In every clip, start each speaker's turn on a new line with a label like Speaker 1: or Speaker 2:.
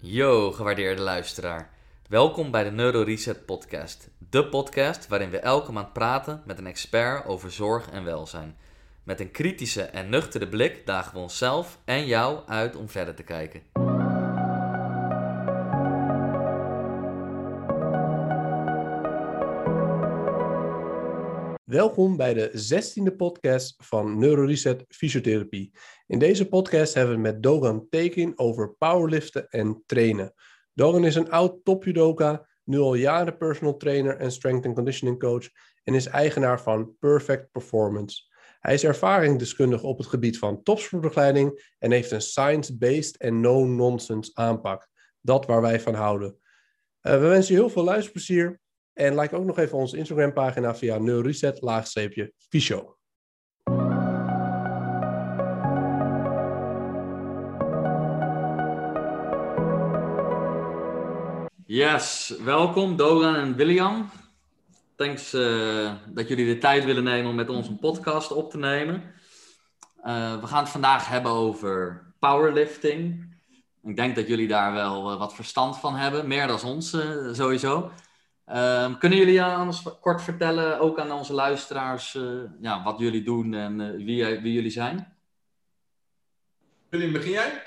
Speaker 1: Yo, gewaardeerde luisteraar. Welkom bij de Neuro Reset Podcast. De podcast waarin we elke maand praten met een expert over zorg en welzijn. Met een kritische en nuchtere blik dagen we onszelf en jou uit om verder te kijken.
Speaker 2: Welkom bij de 16e podcast van NeuroReset Fysiotherapie. In deze podcast hebben we met Dogan Tekin over powerliften en trainen. Dogan is een oud topjudoka, nu al jaren personal trainer en strength and conditioning coach en is eigenaar van Perfect Performance. Hij is ervaringsdeskundige op het gebied van topsportbegeleiding en heeft een science-based en no-nonsense aanpak. Dat waar wij van houden. Uh, we wensen je heel veel luisterplezier en like ook nog even onze Instagram pagina via neureset laagstreepje Fysio.
Speaker 1: Yes, welkom Dogan en William. Thanks uh, dat jullie de tijd willen nemen om met ons een podcast op te nemen. Uh, we gaan het vandaag hebben over powerlifting. Ik denk dat jullie daar wel uh, wat verstand van hebben, meer dan ons sowieso. Um, kunnen jullie anders kort vertellen, ook aan onze luisteraars, uh, ja, wat jullie doen en uh, wie, wie, jullie zijn?
Speaker 3: William, begin jij?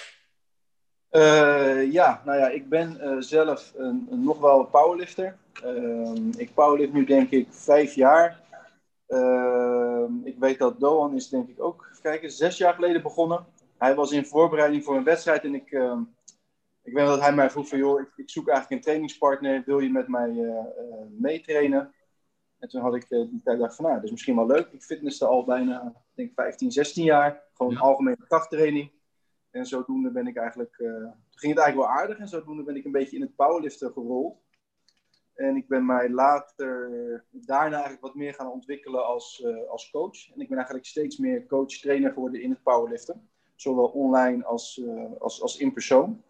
Speaker 4: Uh, ja, nou ja, ik ben zelf een, een, nog wel powerlifter. Ehm, ik powerlift nu denk ik vijf jaar. Ehm, ik weet dat Doan is denk ik ook, kijken, zes jaar geleden begonnen. Hij was in voorbereiding voor een wedstrijd en ik ik weet dat hij mij vroeg van, joh, ik, ik zoek eigenlijk een trainingspartner, wil je met mij uh, meetrainen? En toen had ik uh, die tijd dacht van, nou, dat is misschien wel leuk. Ik fitnesste al bijna, denk 15, 16 jaar. Gewoon ja. algemene krachttraining. En zodoende ben ik eigenlijk, toen ging het eigenlijk wel aardig. En zodoende ben ik een beetje in het powerliften gerold. En ik ben mij later daarna eigenlijk wat meer gaan ontwikkelen als, als coach. En ik ben eigenlijk steeds meer coach-trainer geworden in het powerliften. Zowel online als, als, als in persoon.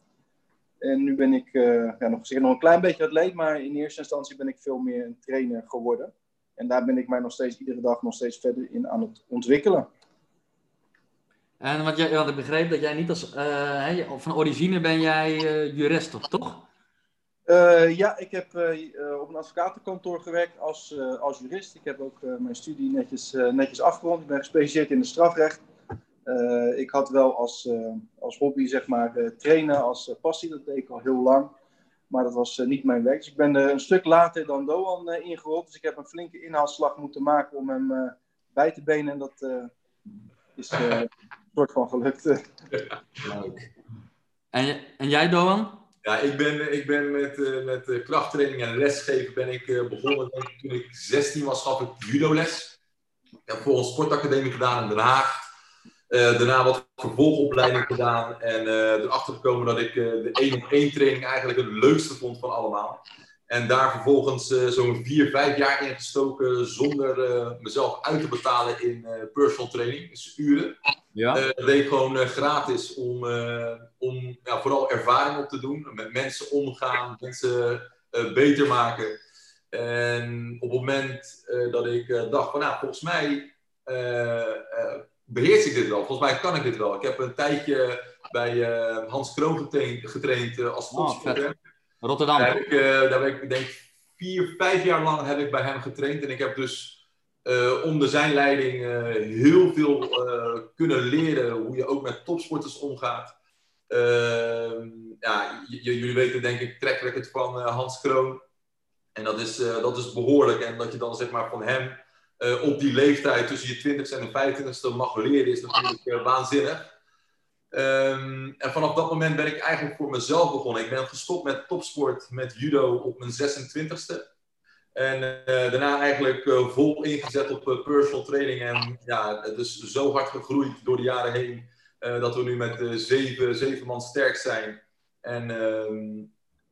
Speaker 4: En nu ben ik uh, ja, nog, nog een klein beetje atleet, maar in eerste instantie ben ik veel meer een trainer geworden. En daar ben ik mij nog steeds iedere dag nog steeds verder in aan het ontwikkelen.
Speaker 1: En wat jij, want ik begreep dat jij niet als, uh, van origine ben jij uh, jurist, toch?
Speaker 4: ja, ik heb op een advocatenkantoor gewerkt als, als jurist. Ik heb ook mijn studie netjes, netjes afgerond. Ik ben gespecialiseerd in het strafrecht. Uh, ik had wel als, uh, als hobby, zeg maar, uh, trainen als passie. Dat deed ik al heel lang. Maar dat was niet mijn werk. Dus ik ben een stuk later dan Doan ingerold. Dus ik heb een flinke inhaalslag moeten maken om hem bij te benen. En dat is een soort van gelukt.
Speaker 1: Leuk. En, en jij, Doan?
Speaker 3: Ja, ik ben, ik ben met, met krachttraining en lesgeven ben ik begonnen. Toen ik 16 was, gaf ik judoles. Ik heb voor een sportacademie gedaan in Den Haag. Uh, daarna wat vervolgopleiding gedaan en uh, erachter gekomen dat ik uh, de 1 op 1 training eigenlijk het leukste vond van allemaal. En daar vervolgens zo'n 4, 5 jaar in gestoken zonder mezelf uit te betalen in personal training, dus uren. Ja. dat deed ik gewoon gratis om, om ja, vooral ervaring op te doen, met mensen omgaan, mensen beter maken. En op het moment dat ik dacht van nou, volgens mij beheers ik dit wel. Volgens mij kan ik dit wel. Ik heb een tijdje bij uh, Hans Kroon getraind, getraind uh, als topsporter. Oh,
Speaker 1: Rotterdam.
Speaker 3: Daar heb ik, uh, daar heb ik denk vier, vijf jaar lang heb ik bij hem getraind. En ik heb dus onder zijn leiding heel veel kunnen leren hoe je ook met topsporters omgaat. Ehm, ja, jullie weten denk ik track record van Hans Kroon. En dat is, dat is behoorlijk. En dat je dan zeg maar van hem uh, op die leeftijd tussen je 20ste en de 25ste mag leren, is natuurlijk waanzinnig. Um, en vanaf dat moment ben ik eigenlijk voor mezelf begonnen. Ik ben gestopt met topsport, met judo op mijn 26ste. En uh, daarna eigenlijk vol ingezet op personal training. En ja, het is zo hard gegroeid door de jaren heen. dat we nu met zeven, zeven man sterk zijn. En ehm,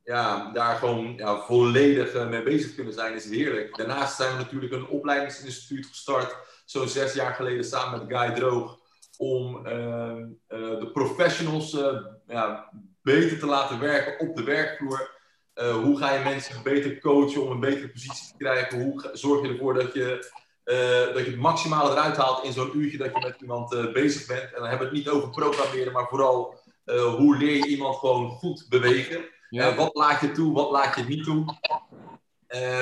Speaker 3: ja, daar gewoon ja, volledig uh, mee bezig kunnen zijn, is heerlijk. Daarnaast zijn we natuurlijk een opleidingsinstituut gestart, zo'n zes jaar geleden samen met Guy Droog, om uh, uh, de professionals ja, beter te laten werken op de werkvloer. hoe ga je mensen beter coachen om een betere positie te krijgen? Hoe zorg je ervoor dat je, dat je het maximale eruit haalt in zo'n uurtje dat je met iemand bezig bent? En dan hebben we het niet over programmeren, maar vooral hoe leer je iemand gewoon goed bewegen?
Speaker 1: Ja.
Speaker 3: wat laat je toe, wat laat je niet toe?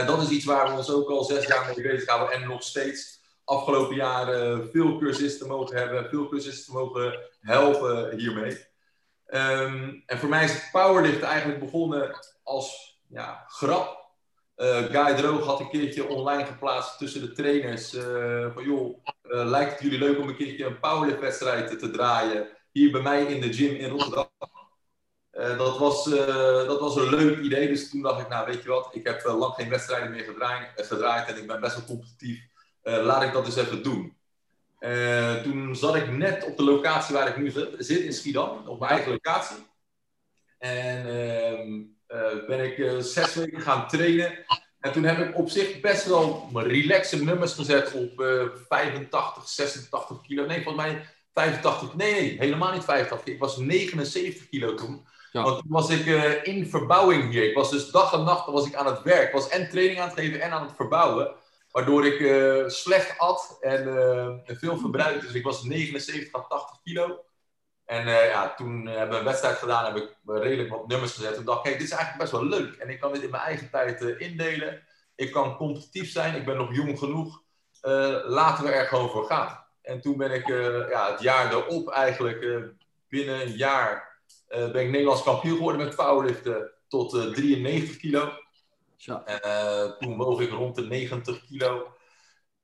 Speaker 3: dat is iets waar we ons ook al zes jaar mee bezighouden en nog steeds afgelopen jaren veel cursisten mogen hebben, veel cursisten mogen helpen hiermee. Ehm, en voor mij is powerlift eigenlijk begonnen als ja, grap. Uh, Guy Droog had een keertje online geplaatst tussen de trainers. Uh, van joh, lijkt het jullie leuk om een keertje een powerliftwedstrijd te draaien? Hier bij mij in de gym in Rotterdam. Dat, was, dat was een leuk idee. Dus toen dacht ik, nou weet je wat, ik heb lang geen wedstrijden meer gedraaid, gedraaid en ik ben best wel competitief. laat ik dat eens even doen. toen zat ik net op de locatie waar ik nu zit, in Schiedam, op mijn eigen locatie. En ehm, ben ik zes weken gaan trainen. En toen heb ik op zich best wel relaxe nummers gezet op uh, 85, 86 kilo. Nee, volgens mij 85. Nee, nee, helemaal niet 85. Ik was 79 kilo toen. Want toen was ik uh, in verbouwing hier. Ik was dus dag en nacht was ik aan het werk. Ik was en training aan het geven en aan het verbouwen. Waardoor ik slecht at en veel verbruikte. Dus ik was 79 à 80 kilo. En ja, toen hebben we een wedstrijd gedaan, heb ik redelijk wat nummers gezet. En dacht, kijk, dit is eigenlijk best wel leuk. En ik kan dit in mijn eigen tijd indelen. Ik kan competitief zijn, ik ben nog jong genoeg. Laten we er gewoon voor gaan. En toen ben ik ja, het jaar erop eigenlijk, binnen een jaar, ben ik Nederlands kampioen geworden met powerliften tot 93 kilo. Ja. En toen woog ik rond de 90 kilo.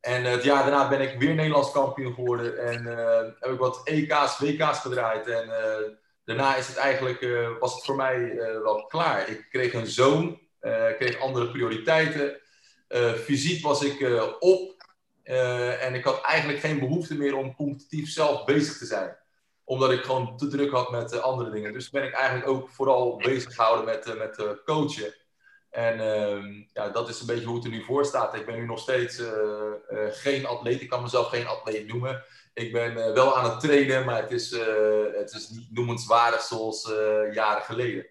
Speaker 3: En het jaar daarna ben ik weer Nederlands kampioen geworden. En uh, heb ik wat EK's, WK's gedraaid. En uh, daarna is het eigenlijk, uh, was het voor mij wel klaar. Ik kreeg een zoon, ik kreeg andere prioriteiten. fysiek was ik op. en ik had eigenlijk geen behoefte meer om competitief zelf bezig te zijn. Omdat ik gewoon te druk had met andere dingen. Dus ben ik eigenlijk ook vooral bezig gehouden met, met coachen. En uh, ja, dat is een beetje hoe het er nu voor staat. Ik ben nu nog steeds geen atleet. Ik kan mezelf geen atleet noemen. Ik ben wel aan het trainen, maar het is, het is niet noemenswaardig zoals jaren geleden.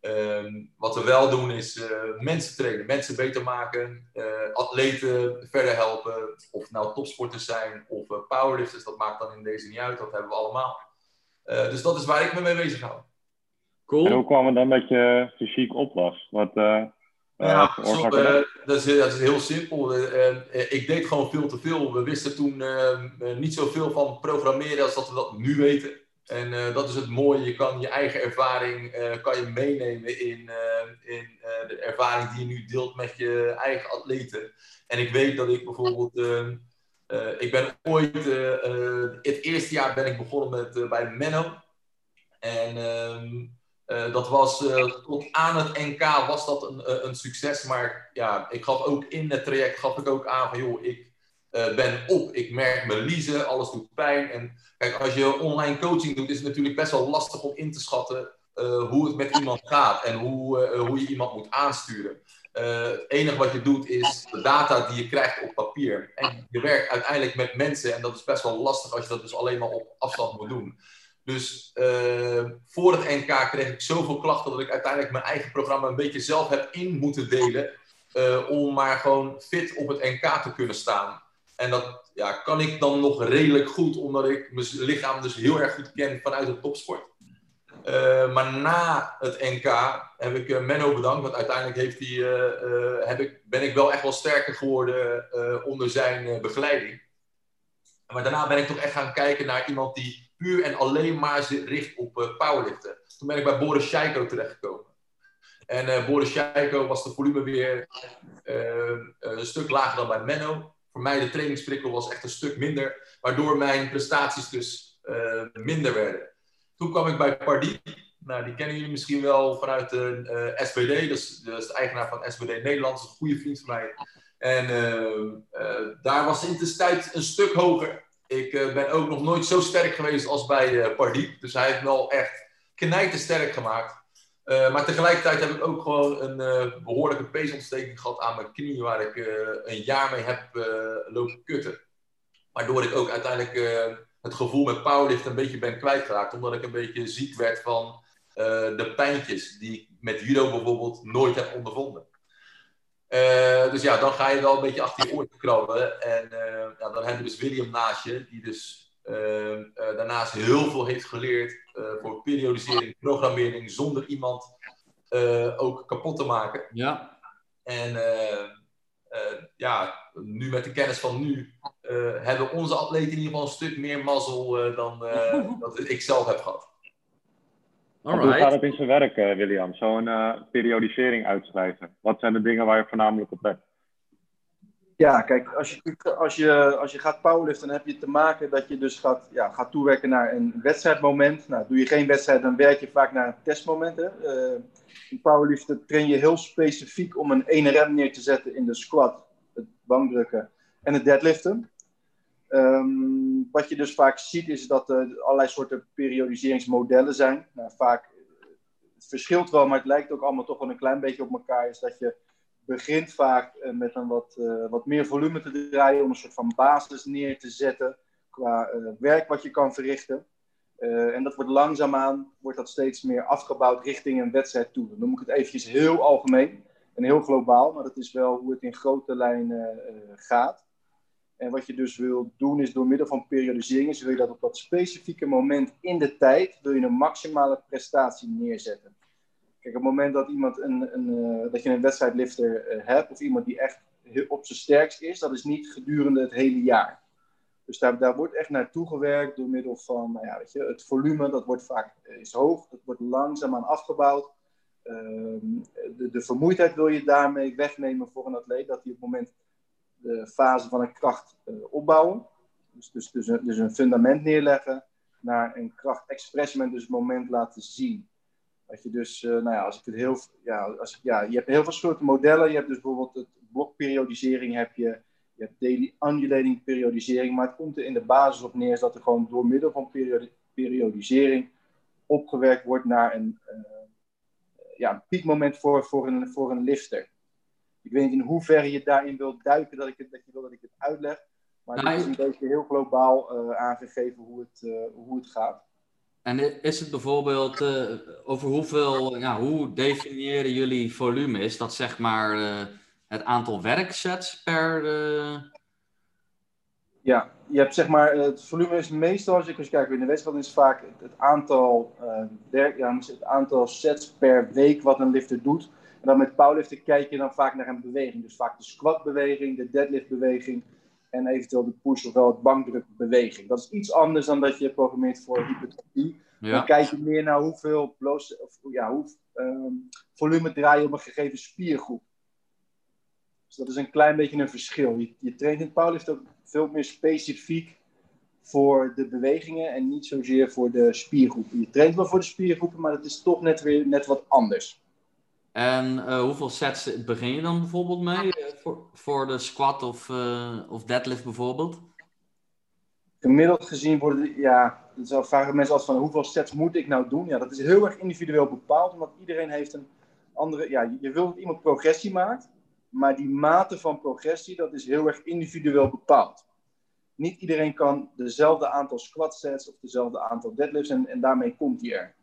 Speaker 3: Ehm, wat we wel doen is mensen trainen, mensen beter maken, atleten verder helpen. Of nou topsporters zijn of powerlifters, dat maakt dan in deze niet uit. Dat hebben we allemaal. Dus dat is waar ik me mee bezig hou.
Speaker 5: Cool. En hoe kwam het dan dat je fysiek op was? Wat,
Speaker 3: ja, zo, uh, dat, is, dat is heel simpel. Uh, ik deed gewoon veel te veel. We wisten toen niet zoveel van programmeren als dat we dat nu weten. En dat is het mooie. Je kan je eigen ervaring kan je meenemen in, in de ervaring die je nu deelt met je eigen atleten. En ik weet dat ik bijvoorbeeld. Ik ben ooit. het eerste jaar ben ik begonnen met, bij Menno. En ehm, dat was tot aan het NK was dat een, een succes. Maar ja, ik gaf ook in het traject gaf ik ook aan van joh, ik ben op. Ik merk me liezen, alles doet pijn. En kijk, als je online coaching doet, is het natuurlijk best wel lastig om in te schatten hoe het met iemand gaat en hoe, hoe je iemand moet aansturen. Het enige wat je doet is de data die je krijgt op papier. En je werkt uiteindelijk met mensen en dat is best wel lastig als je dat dus alleen maar op afstand moet doen. Dus uh, voor het NK kreeg ik zoveel klachten dat ik uiteindelijk mijn eigen programma een beetje zelf heb in moeten delen. Uh, om maar gewoon fit op het NK te kunnen staan. En dat ja, kan ik dan nog redelijk goed, omdat ik mijn lichaam dus heel erg goed ken vanuit de topsport. Uh, maar na het NK heb ik Menno bedankt, want uiteindelijk heeft hij, heb ik, ben ik wel echt wel sterker geworden onder zijn begeleiding. Maar daarna ben ik toch echt gaan kijken naar iemand die puur en alleen maar richt op powerliften. Toen ben ik bij Boris Scheiko terechtgekomen. En Boris Scheiko was de volume weer een stuk lager dan bij Menno. Voor mij de trainingsprikkel was echt een stuk minder, waardoor mijn prestaties dus minder werden. Toen kwam ik bij Pardi. Nou, die kennen jullie misschien wel vanuit de SBD. Dat is, dat is, de eigenaar van SBD Nederland. Een goede vriend van mij. En daar was de intensiteit een stuk hoger. Ik uh, ben ook nog nooit zo sterk geweest als bij uh, eh, Pardiep. Dus hij heeft me al echt knijten sterk gemaakt. Uh, maar tegelijkertijd heb ik ook gewoon een behoorlijke peesontsteking gehad aan mijn knie, waar ik een jaar mee heb lopen kutten. Waardoor ik ook uiteindelijk het gevoel met powerlift een beetje ben kwijtgeraakt, omdat ik een beetje ziek werd van de pijntjes die ik met judo bijvoorbeeld nooit heb ondervonden. Uh, dus ja, dan ga je wel een beetje achter je oor krabben. En uh, ja, dan hebben we dus William naast je, die dus daarnaast heel veel heeft geleerd voor periodisering, programmering, zonder iemand ook kapot te maken.
Speaker 1: Ja.
Speaker 3: En ja, nu met de kennis van nu hebben onze atleten in ieder geval een stuk meer mazzel dan dat ik zelf heb gehad.
Speaker 5: Hoe gaat het in zijn werk, uh, William? Zo'n uh, periodisering uitschrijven. Wat zijn de dingen waar je voornamelijk op let?
Speaker 4: Ja, kijk, als je, als je, als je gaat powerliften, dan heb je te maken dat je dus gaat, ja, gaat toewerken naar een wedstrijdmoment. Nou, doe je geen wedstrijd, dan werk je vaak naar een testmoment. Hè? Uh, in powerliften train je heel specifiek om een 1RM neer te zetten in de squat, het bankdrukken en het deadliften. Um, wat je dus vaak ziet is dat er allerlei soorten periodiseringsmodellen zijn. Nou, vaak, het verschilt wel, maar het lijkt ook allemaal toch wel een klein beetje op elkaar. Is dat je begint vaak uh, met een wat, uh, wat meer volume te draaien om een soort van basis neer te zetten qua werk wat je kan verrichten. en dat wordt langzaamaan wordt dat steeds meer afgebouwd richting een wedstrijd toe. Dan noem ik het eventjes heel algemeen en heel globaal, maar dat is wel hoe het in grote lijnen gaat. En wat je dus wil doen is door middel van periodisering, is wil je dat op dat specifieke moment in de tijd, wil je een maximale prestatie neerzetten. Kijk, op het moment dat, iemand een, een uh, dat je een wedstrijdlifter uh, hebt, of iemand die echt op zijn sterkst is, dat is niet gedurende het hele jaar. Dus daar, daar wordt echt naartoe gewerkt door middel van, nou ja, weet je, het volume, dat wordt vaak uh, is hoog, dat wordt langzaamaan afgebouwd. Ehm, de, de vermoeidheid wil je daarmee wegnemen voor een atleet, dat hij op het moment de fase van een kracht uh, opbouwen. Dus, dus, dus, een, dus een fundament neerleggen naar een krachtexpressement, dus het moment laten zien. Dat je dus, uh, nou ja, als ik het heel, ja, als, ja, je hebt heel veel soorten modellen. Je hebt dus bijvoorbeeld het blokperiodisering, heb je, je hebt daily undulating periodisering, maar het komt er in de basis op neer dat er gewoon door middel van periodi periodisering opgewerkt wordt naar een, uh, ja, een piekmoment voor, voor, een, voor een lifter. Ik weet niet in hoeverre je daarin wilt duiken, dat, ik het, dat je wil dat ik het uitleg. Maar nou, het is een beetje heel globaal uh, aangegeven hoe het, uh, hoe het gaat.
Speaker 1: En is het bijvoorbeeld uh, over hoeveel, ja, hoe definiëren jullie volume? Is dat zeg maar het aantal werksets per.
Speaker 4: Ja, je hebt zeg maar, het volume is meestal, als je eens kijkt in de wedstrijd, is vaak het, het aantal, werk, ja, het aantal sets per week wat een lifter doet. En dan met powerliften kijk je dan vaak naar een beweging. Dus vaak de squatbeweging, de deadliftbeweging en eventueel de push ofwel het bankdrukbeweging. Dat is iets anders dan dat je programmeert voor hypertrofie. Ja. Dan kijk je meer naar hoeveel bloos, of, ja, hoe, um, volume draai je op een gegeven spiergroep. Dus dat is een klein beetje een verschil. Je, je traint in powerlift ook veel meer specifiek voor de bewegingen en niet zozeer voor de spiergroepen. Je traint wel voor de spiergroepen, maar het is toch net weer net wat anders.
Speaker 1: En uh, hoeveel sets begin je dan bijvoorbeeld mee uh, voor, voor de squat of, uh, of deadlift bijvoorbeeld?
Speaker 4: Gemiddeld gezien worden, ja, dan vragen mensen altijd van hoeveel sets moet ik nou doen? Ja, dat is heel erg individueel bepaald, omdat iedereen heeft een andere, ja, je wilt dat iemand progressie maakt, maar die mate van progressie, dat is heel erg individueel bepaald. Niet iedereen kan dezelfde aantal squat sets of dezelfde aantal deadlifts en, en daarmee komt hij er.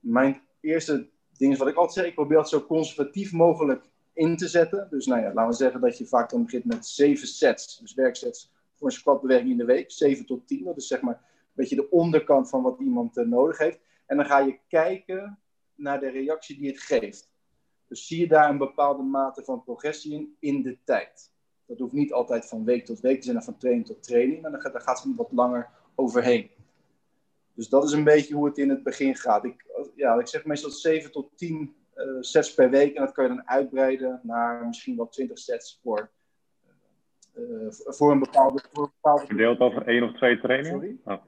Speaker 4: Mijn eerste ding is wat ik altijd zeg, ik probeer het zo conservatief mogelijk in te zetten. Dus nou ja, laten we zeggen dat je vaak dan begint met zeven sets, dus werksets voor een squatbeweging in de week, 7 tot 10. Dat is zeg maar een beetje de onderkant van wat iemand uh, nodig heeft. En dan ga je kijken naar de reactie die het geeft. Dus zie je daar een bepaalde mate van progressie in, in de tijd. Dat hoeft niet altijd van week tot week te zijn, of van training tot training, maar dan gaat, daar gaat het wat langer overheen. Dus dat is een beetje hoe het in het begin gaat. Ik, ja, ik zeg meestal 7 tot 10 uh, eh, sets per week. En dat kan je dan uitbreiden naar misschien wel 20 sets voor, uh, voor een bepaalde. Voor een bepaalde...
Speaker 5: Verdeeld over één of twee trainingen?
Speaker 4: Sorry? Oh.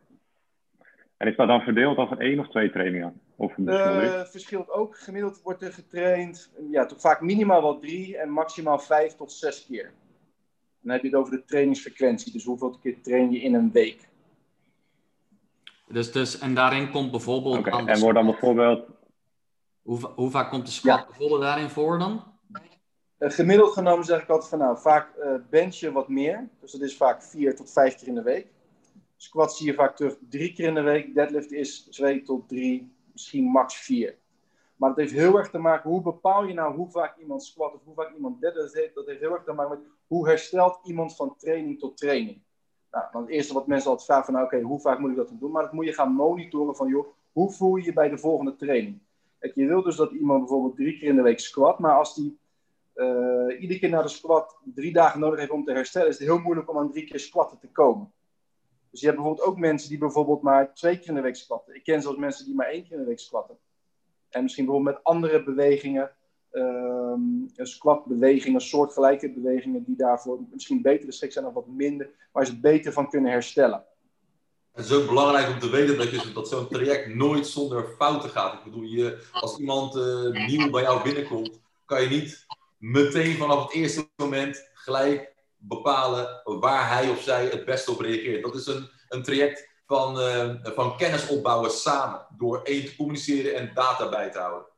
Speaker 5: En is dat dan verdeeld over één of twee trainingen? Of
Speaker 4: uh, verschilt ook. Gemiddeld wordt er getraind, ja, toch vaak minimaal wel drie en maximaal vijf tot zes keer. Dan heb je het over de trainingsfrequentie. Dus hoeveel keer train je in een week?
Speaker 1: Dus, dus, en daarin komt bijvoorbeeld.
Speaker 5: Okay, en wordt dan bijvoorbeeld.
Speaker 1: Hoe, hoe vaak komt de squat ja. bijvoorbeeld daarin voor dan?
Speaker 4: Uh, gemiddeld genomen zeg ik altijd van nou, vaak uh, bench je wat meer. Dus dat is vaak vier tot vijf keer in de week. Squat zie je vaak terug drie keer in de week. Deadlift is twee tot drie, misschien max vier. Maar dat heeft heel erg te maken, hoe bepaal je nou hoe vaak iemand squat of hoe vaak iemand deadlift heeft. Dat heeft heel erg te maken met hoe herstelt iemand van training tot training. Nou, het eerste wat mensen altijd vragen van, nou, oké, hoe vaak moet ik dat dan doen? Maar dat moet je gaan monitoren van, joh, hoe voel je je bij de volgende training? Kijk, je wilt dus dat iemand bijvoorbeeld drie keer in de week squat, maar als die uh, iedere keer naar de squat drie dagen nodig heeft om te herstellen, is het heel moeilijk om aan drie keer squatten te komen. Dus je hebt bijvoorbeeld ook mensen die bijvoorbeeld maar twee keer in de week squatten. Ik ken zelfs mensen die maar één keer in de week squatten. En misschien bijvoorbeeld met andere bewegingen, um, squatbewegingen, soortgelijke bewegingen, die daarvoor misschien beter geschikt zijn of wat minder, waar ze beter van kunnen herstellen.
Speaker 3: Het is ook belangrijk om te weten dat, je, dat zo'n traject nooit zonder fouten gaat. Ik bedoel, je, als iemand uh, nieuw bij jou binnenkomt, kan je niet meteen vanaf het eerste moment gelijk bepalen waar hij of zij het beste op reageert. Dat is een, een traject van, uh, van kennis opbouwen samen. Door één te communiceren en data bij te houden.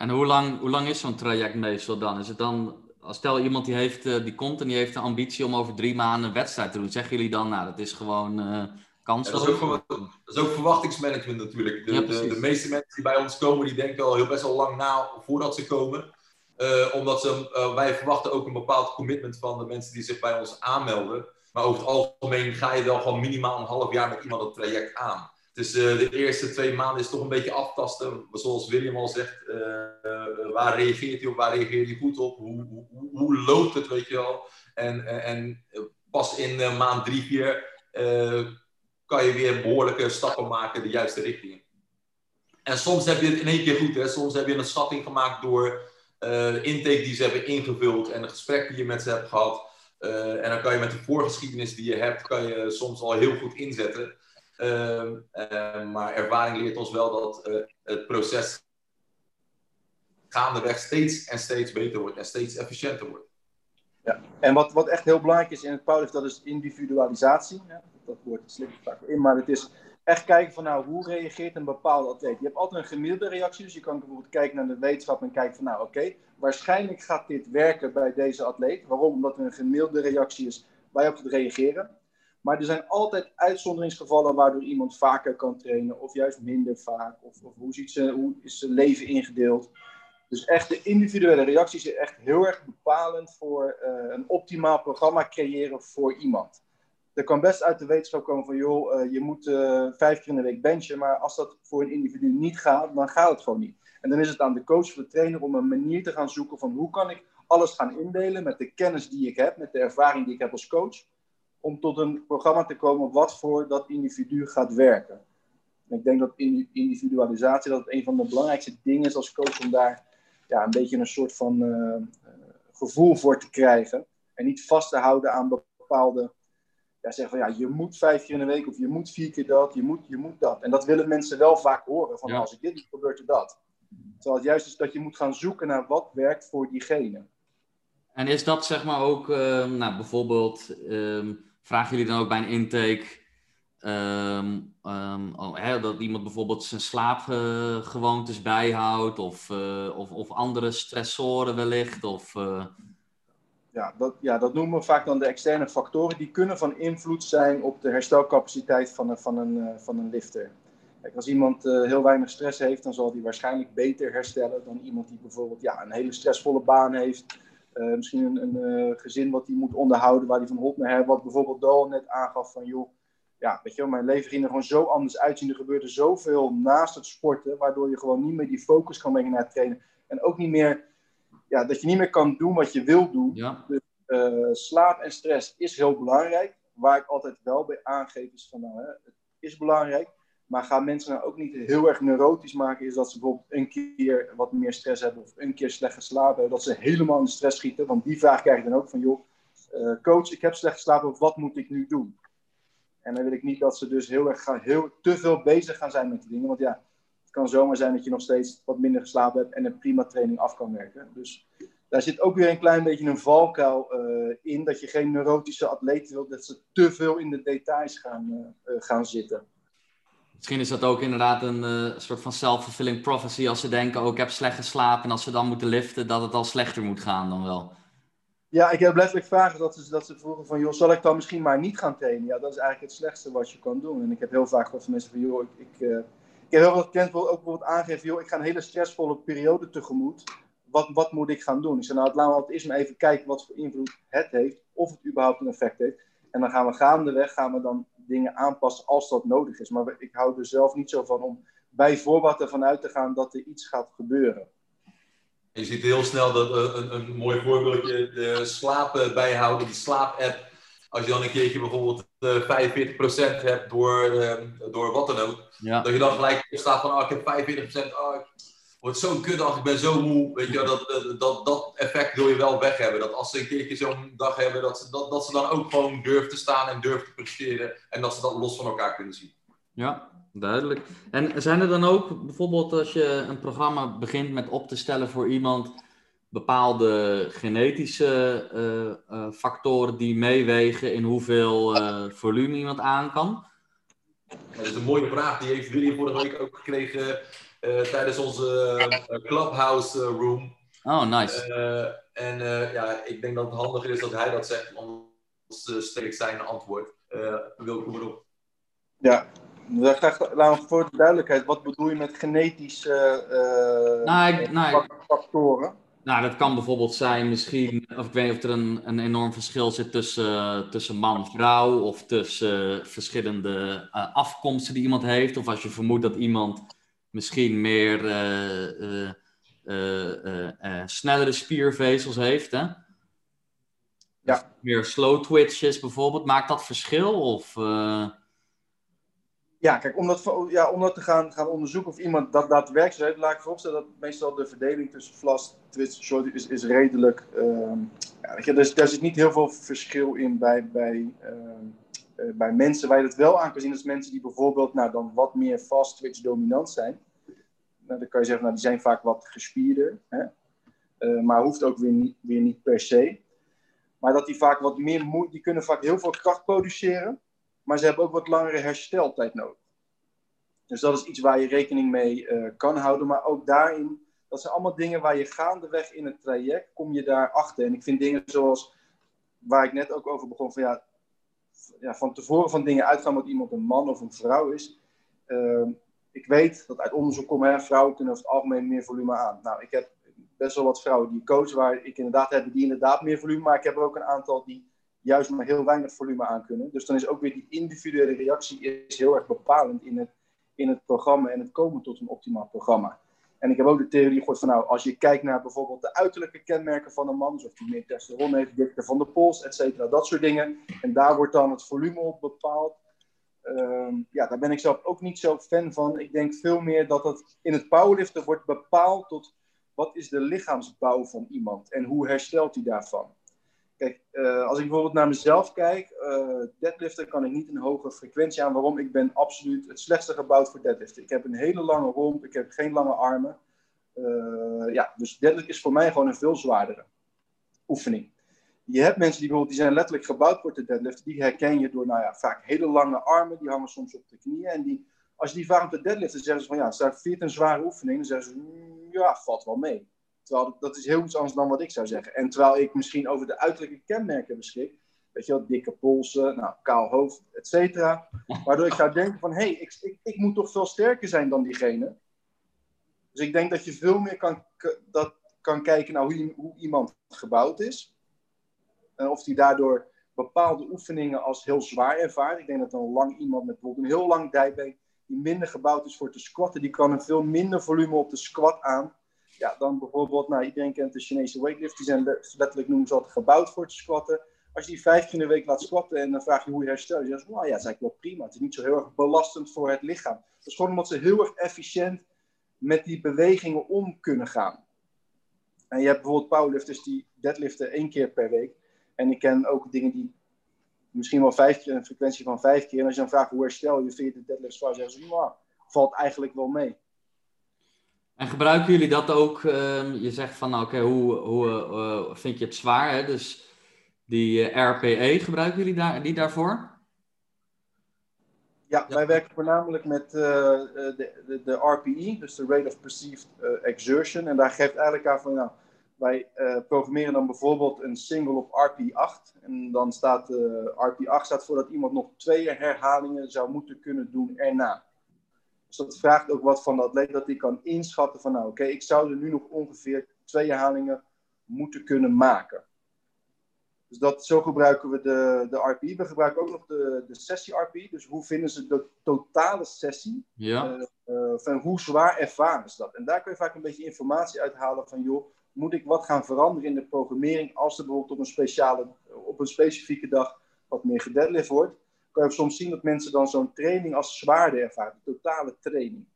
Speaker 1: En hoe lang, hoe lang is zo'n traject meestal dan? Is het dan, stel iemand die, heeft, uh, die komt en die heeft de ambitie om over drie maanden een wedstrijd te doen. Zeggen jullie dan, nou dat is gewoon uh, kansloos?
Speaker 3: dat, is ook, dat is ook verwachtingsmanagement natuurlijk. De, de, de, meeste mensen die bij ons komen, die denken al heel best wel lang na voordat ze komen. Uh, omdat ze, uh, wij verwachten ook een bepaald commitment van de mensen die zich bij ons aanmelden. Maar over het algemeen ga je wel gewoon minimaal een half jaar met iemand het traject aan. Dus uh, de eerste twee maanden is toch een beetje aftasten. Zoals William al zegt, waar reageert hij op, waar reageert hij goed op? Hoe, hoe, hoe loopt het, weet je wel? En, en pas in maand drie, vier kan je weer behoorlijke stappen maken de juiste richting. En soms heb je het in één keer goed. Hè? Soms heb je een schatting gemaakt door de intake die ze hebben ingevuld en de gesprek die je met ze hebt gehad. En dan kan je met de voorgeschiedenis die je hebt, kan je soms al heel goed inzetten. Uh, maar ervaring leert ons wel dat het proces gaandeweg steeds en steeds beter wordt en steeds efficiënter wordt.
Speaker 4: Ja, en wat, wat echt heel belangrijk is in het powerlift, dat is individualisatie. Ja, dat woord slikt vaak in, maar het is echt kijken van nou, hoe reageert een bepaalde atleet. Je hebt altijd een gemiddelde reactie, dus je kan bijvoorbeeld kijken naar de wetenschap en kijken van nou oké, waarschijnlijk gaat dit werken bij deze atleet. Waarom? Omdat er een gemiddelde reactie is waar je op kunt reageren. Maar er zijn altijd uitzonderingsgevallen waardoor iemand vaker kan trainen of juist minder vaak. Of, of hoe, ziet ze, hoe is zijn leven ingedeeld. Dus echt de individuele reacties is echt heel erg bepalend voor uh, een optimaal programma creëren voor iemand er kan best uit de wetenschap komen van, joh, uh, je moet uh, vijf keer in de week benchen, maar als dat voor een individu niet gaat, dan gaat het gewoon niet. En dan is het aan de coach of de trainer om een manier te gaan zoeken van hoe kan ik alles gaan indelen met de kennis die ik heb, met de ervaring die ik heb als coach, om tot een programma te komen wat voor dat individu gaat werken. En ik denk dat individualisatie dat een van de belangrijkste dingen is als coach om daar ja, een beetje een soort van uh, gevoel voor te krijgen en niet vast te houden aan bepaalde ja, zeggen van ja, je moet vijf keer in de week of je moet vier keer dat, je moet, je moet dat. En dat willen mensen wel vaak horen, van als ik dit doe, gebeurt er dat. Terwijl het juist is dat je moet gaan zoeken naar wat werkt voor diegene.
Speaker 1: En is dat zeg maar ook, uh, nou bijvoorbeeld, um, vragen jullie dan ook bij een intake um, um, oh, hè, dat iemand bijvoorbeeld zijn slaapgewoontes bijhoudt of, uh, of, of andere stressoren wellicht? Of, uh
Speaker 4: ja, dat, ja, dat noemen we vaak dan de externe factoren. Die kunnen van invloed zijn op de herstelcapaciteit van een, van een, uh, van een lifter. Als iemand heel weinig stress heeft, dan zal die waarschijnlijk beter herstellen dan iemand die bijvoorbeeld ja, een hele stressvolle baan heeft. Uh, misschien een, een gezin wat hij moet onderhouden, waar hij van hot naar heeft. Wat bijvoorbeeld Dal net aangaf van, joh, ja, weet je wel, mijn leven ging er gewoon zo anders uitzien. Er gebeurde zoveel naast het sporten, waardoor je gewoon niet meer die focus kan brengen naar het trainen. En ook niet meer ja, dat je niet meer kan doen wat je wil doen.
Speaker 1: Ja.
Speaker 4: Dus uh, slaap en stress is heel belangrijk. Waar ik altijd wel bij aangeef is van, nou, hè, het is belangrijk. Maar ga mensen nou ook niet heel erg neurotisch maken. Is dat ze bijvoorbeeld een keer wat meer stress hebben of een keer slecht geslapen. Dat ze helemaal in de stress schieten. Want die vraag krijg ik dan ook van, joh, uh, coach, ik heb slecht geslapen. Wat moet ik nu doen? En dan wil ik niet dat ze dus heel erg gaan, heel, te veel bezig gaan zijn met die dingen. Want ja, het kan zomaar zijn dat je nog steeds wat minder geslapen hebt en een prima training af kan werken. Dus daar zit ook weer een klein beetje een valkuil uh, in. Dat je geen neurotische atleten wilt, dat ze te veel in de details gaan, uh, gaan zitten.
Speaker 1: Misschien is dat ook inderdaad een uh, soort van self-fulfilling prophecy. Als ze denken, oh ik heb slecht geslapen en als ze dan moeten liften, dat het al slechter moet gaan dan wel.
Speaker 4: Ja, ik heb letterlijk vragen dat ze, dat ze vroegen van, joh, zal ik dan misschien maar niet gaan trainen? Ja, dat is eigenlijk het slechtste wat je kan doen. En ik heb heel vaak gehoord van mensen van, joh, ik, ik ik heb heel veel cliënten ook bijvoorbeeld aangegeven, joh, ik ga een hele stressvolle periode tegemoet. Wat, wat moet ik gaan doen? Ik zei, nou, laten we eerst maar even kijken wat voor invloed het heeft, of het überhaupt een effect heeft. En dan gaan we gaandeweg gaan we dan dingen aanpassen als dat nodig is. Maar ik hou er zelf niet zo van om bij voorbaat ervan uit te gaan dat er iets gaat gebeuren.
Speaker 3: Je ziet heel snel dat uh, een, een mooi voorbeeldje, de slaap bijhouden, de slaap-app. Als je dan een keertje bijvoorbeeld uh, 45% hebt door, uh, door wat dan ook. Ja. Dat je dan gelijk staat van, oh, ik heb 45%, oh, wordt zo'n kutdag, ik ben zo moe. Weet je, dat, dat, dat effect wil je wel weg hebben. Dat als ze een keertje zo'n dag hebben, dat ze, dat, dat ze dan ook gewoon durven te staan en durven te presteren. En dat ze dat los van elkaar kunnen zien.
Speaker 1: Ja, duidelijk. En zijn er dan ook, bijvoorbeeld als je een programma begint met op te stellen voor iemand, bepaalde genetische uh, uh, factoren die meewegen in hoeveel uh, volume iemand aan kan?
Speaker 3: dat is een mooie vraag. Die heeft Willy vorige week ook gekregen tijdens onze uh, Clubhouse uh, room.
Speaker 1: Oh, nice.
Speaker 3: en ja, ik denk dat het handiger is dat hij dat zegt, anders stel zijn antwoord. Wil ik erop.
Speaker 4: Ja, dan graag nou, voor de duidelijkheid, wat bedoel je met genetische nou, ik, nou, factoren?
Speaker 1: Nou, dat kan bijvoorbeeld zijn misschien, of ik weet niet of er een, een enorm verschil zit tussen, tussen man en vrouw, of tussen verschillende afkomsten die iemand heeft, of als je vermoedt dat iemand misschien meer uh, uh, snellere spiervezels heeft. Hè? Ja. Meer slow twitches bijvoorbeeld. Maakt dat verschil? Of,
Speaker 4: Ja, kijk, om dat, ja, om dat te gaan, gaan onderzoeken of iemand dat daadwerkelijk heeft, laat ik vooropstellen dat meestal de verdeling tussen fast, twitch, short is, is redelijk. Uh, ja, weet je, dus, daar zit niet heel veel verschil in bij, bij, ehm, uh, bij mensen waar je het wel aan kan zien, is mensen die bijvoorbeeld nou, dan wat meer fast twitch dominant zijn. Nou, dan kan je zeggen, nou, die zijn vaak wat gespierder. Hè? Uh, maar hoeft ook weer niet, weer niet per se. Maar dat die vaak wat meer moeite, die kunnen vaak heel veel kracht produceren, maar ze hebben ook wat langere hersteltijd nodig. Dus dat is iets waar je rekening mee uh, kan houden. Maar ook daarin, dat zijn allemaal dingen waar je gaandeweg in het traject, kom je daar achter. En ik vind dingen zoals, waar ik net ook over begon, van ja, ja, van tevoren van dingen uitgaan wat iemand een man of een vrouw is. Uh, ik weet dat uit onderzoek komt, hè, vrouwen kunnen over het algemeen meer volume aan. Nou, ik heb best wel wat vrouwen die coach waar ik inderdaad heb, die inderdaad meer volume, maar ik heb er ook een aantal die juist maar heel weinig volume aan kunnen. Dus dan is ook weer die individuele reactie is heel erg bepalend in het, in het programma en het komen tot een optimaal programma. En ik heb ook de theorie gehoord van, nou, als je kijkt naar bijvoorbeeld de uiterlijke kenmerken van een man, dus of die meer testosteron heeft, dikte van de pols, et cetera, dat soort dingen. En daar wordt dan het volume op bepaald. Ehm, ja, daar ben ik zelf ook niet zo fan van. Ik denk veel meer dat het in het powerliften wordt bepaald tot wat is de lichaamsbouw van iemand en hoe herstelt hij daarvan. Kijk, uh, als ik bijvoorbeeld naar mezelf kijk, uh, deadliften kan ik niet een hoge frequentie aan. Waarom? Ik ben absoluut het slechtste gebouwd voor deadliften. Ik heb een hele lange romp, ik heb geen lange armen. Uh, ja, dus deadlift is voor mij gewoon een veel zwaardere oefening. Je hebt mensen die bijvoorbeeld, die zijn letterlijk gebouwd voor de deadlift. Die herken je door, nou ja, vaak hele lange armen. Die hangen soms op de knieën. En die, als je die vraagt om te deadliften, zeggen ze van, ja, staat 14 zware oefening. Dan zeggen ze, mm, ja, valt wel mee. Terwijl dat is heel iets anders dan wat ik zou zeggen. En terwijl ik misschien over de uiterlijke kenmerken beschik. Weet je wel, dikke polsen, nou, kaal hoofd, et cetera. Waardoor ik zou denken van, hé, hey, ik, ik, ik moet toch veel sterker zijn dan diegene. Dus ik denk dat je veel meer kan, dat, kan kijken naar hoe, hoe iemand gebouwd is. En of die daardoor bepaalde oefeningen als heel zwaar ervaart. Ik denk dat een lang iemand met bijvoorbeeld een heel lang dijbeen, die minder gebouwd is voor te squatten, die kan een veel minder volume op de squat aan. Ja, dan bijvoorbeeld, nou, iedereen kent de Chinese weightlift, die zijn letterlijk noemen ze dat gebouwd voor te squatten. Als je die vijf keer in de week laat squatten en dan vraag je hoe je herstelt, je zegt, nou ja, dat is eigenlijk wel prima. Het is niet zo heel erg belastend voor het lichaam. Dat is gewoon omdat ze heel erg efficiënt met die bewegingen om kunnen gaan. En je hebt bijvoorbeeld powerlifters die deadliften één keer per week. En ik ken ook dingen die misschien wel vijf keer, een frequentie van vijf keer. En als je dan vraagt hoe herstel je, vind je de deadlift zwaar, zeggen ze, valt eigenlijk wel mee.
Speaker 1: En gebruiken jullie dat ook? Uh, je zegt van, oké, okay, hoe, hoe uh, vind je het zwaar? Hè? Dus die uh, RPE, gebruiken jullie daar, die daarvoor?
Speaker 4: Ja, ja, wij werken voornamelijk met de, de, de RPE, dus de Rate of Perceived Exertion. En daar geeft eigenlijk aan van, nou, wij uh, programmeren dan bijvoorbeeld een single op RP8. En dan staat uh, eh, RP8 staat voor dat iemand nog twee herhalingen zou moeten kunnen doen erna. Dus dat vraagt ook wat van de atleet dat hij kan inschatten van nou oké, ik zou er nu nog ongeveer twee herhalingen moeten kunnen maken. Dus dat, zo gebruiken we de, de RP. We gebruiken ook nog de, de sessie-RP. Dus hoe vinden ze de totale sessie?
Speaker 1: Ja.
Speaker 4: Uh, van hoe zwaar ervaren is dat? En daar kun je vaak een beetje informatie uithalen van, joh, moet ik wat gaan veranderen in de programmering als er bijvoorbeeld op een, speciale, op een specifieke dag wat meer gedeadlift wordt? Kan je soms zien dat mensen dan zo'n training als zwaarder ervaren, de totale training.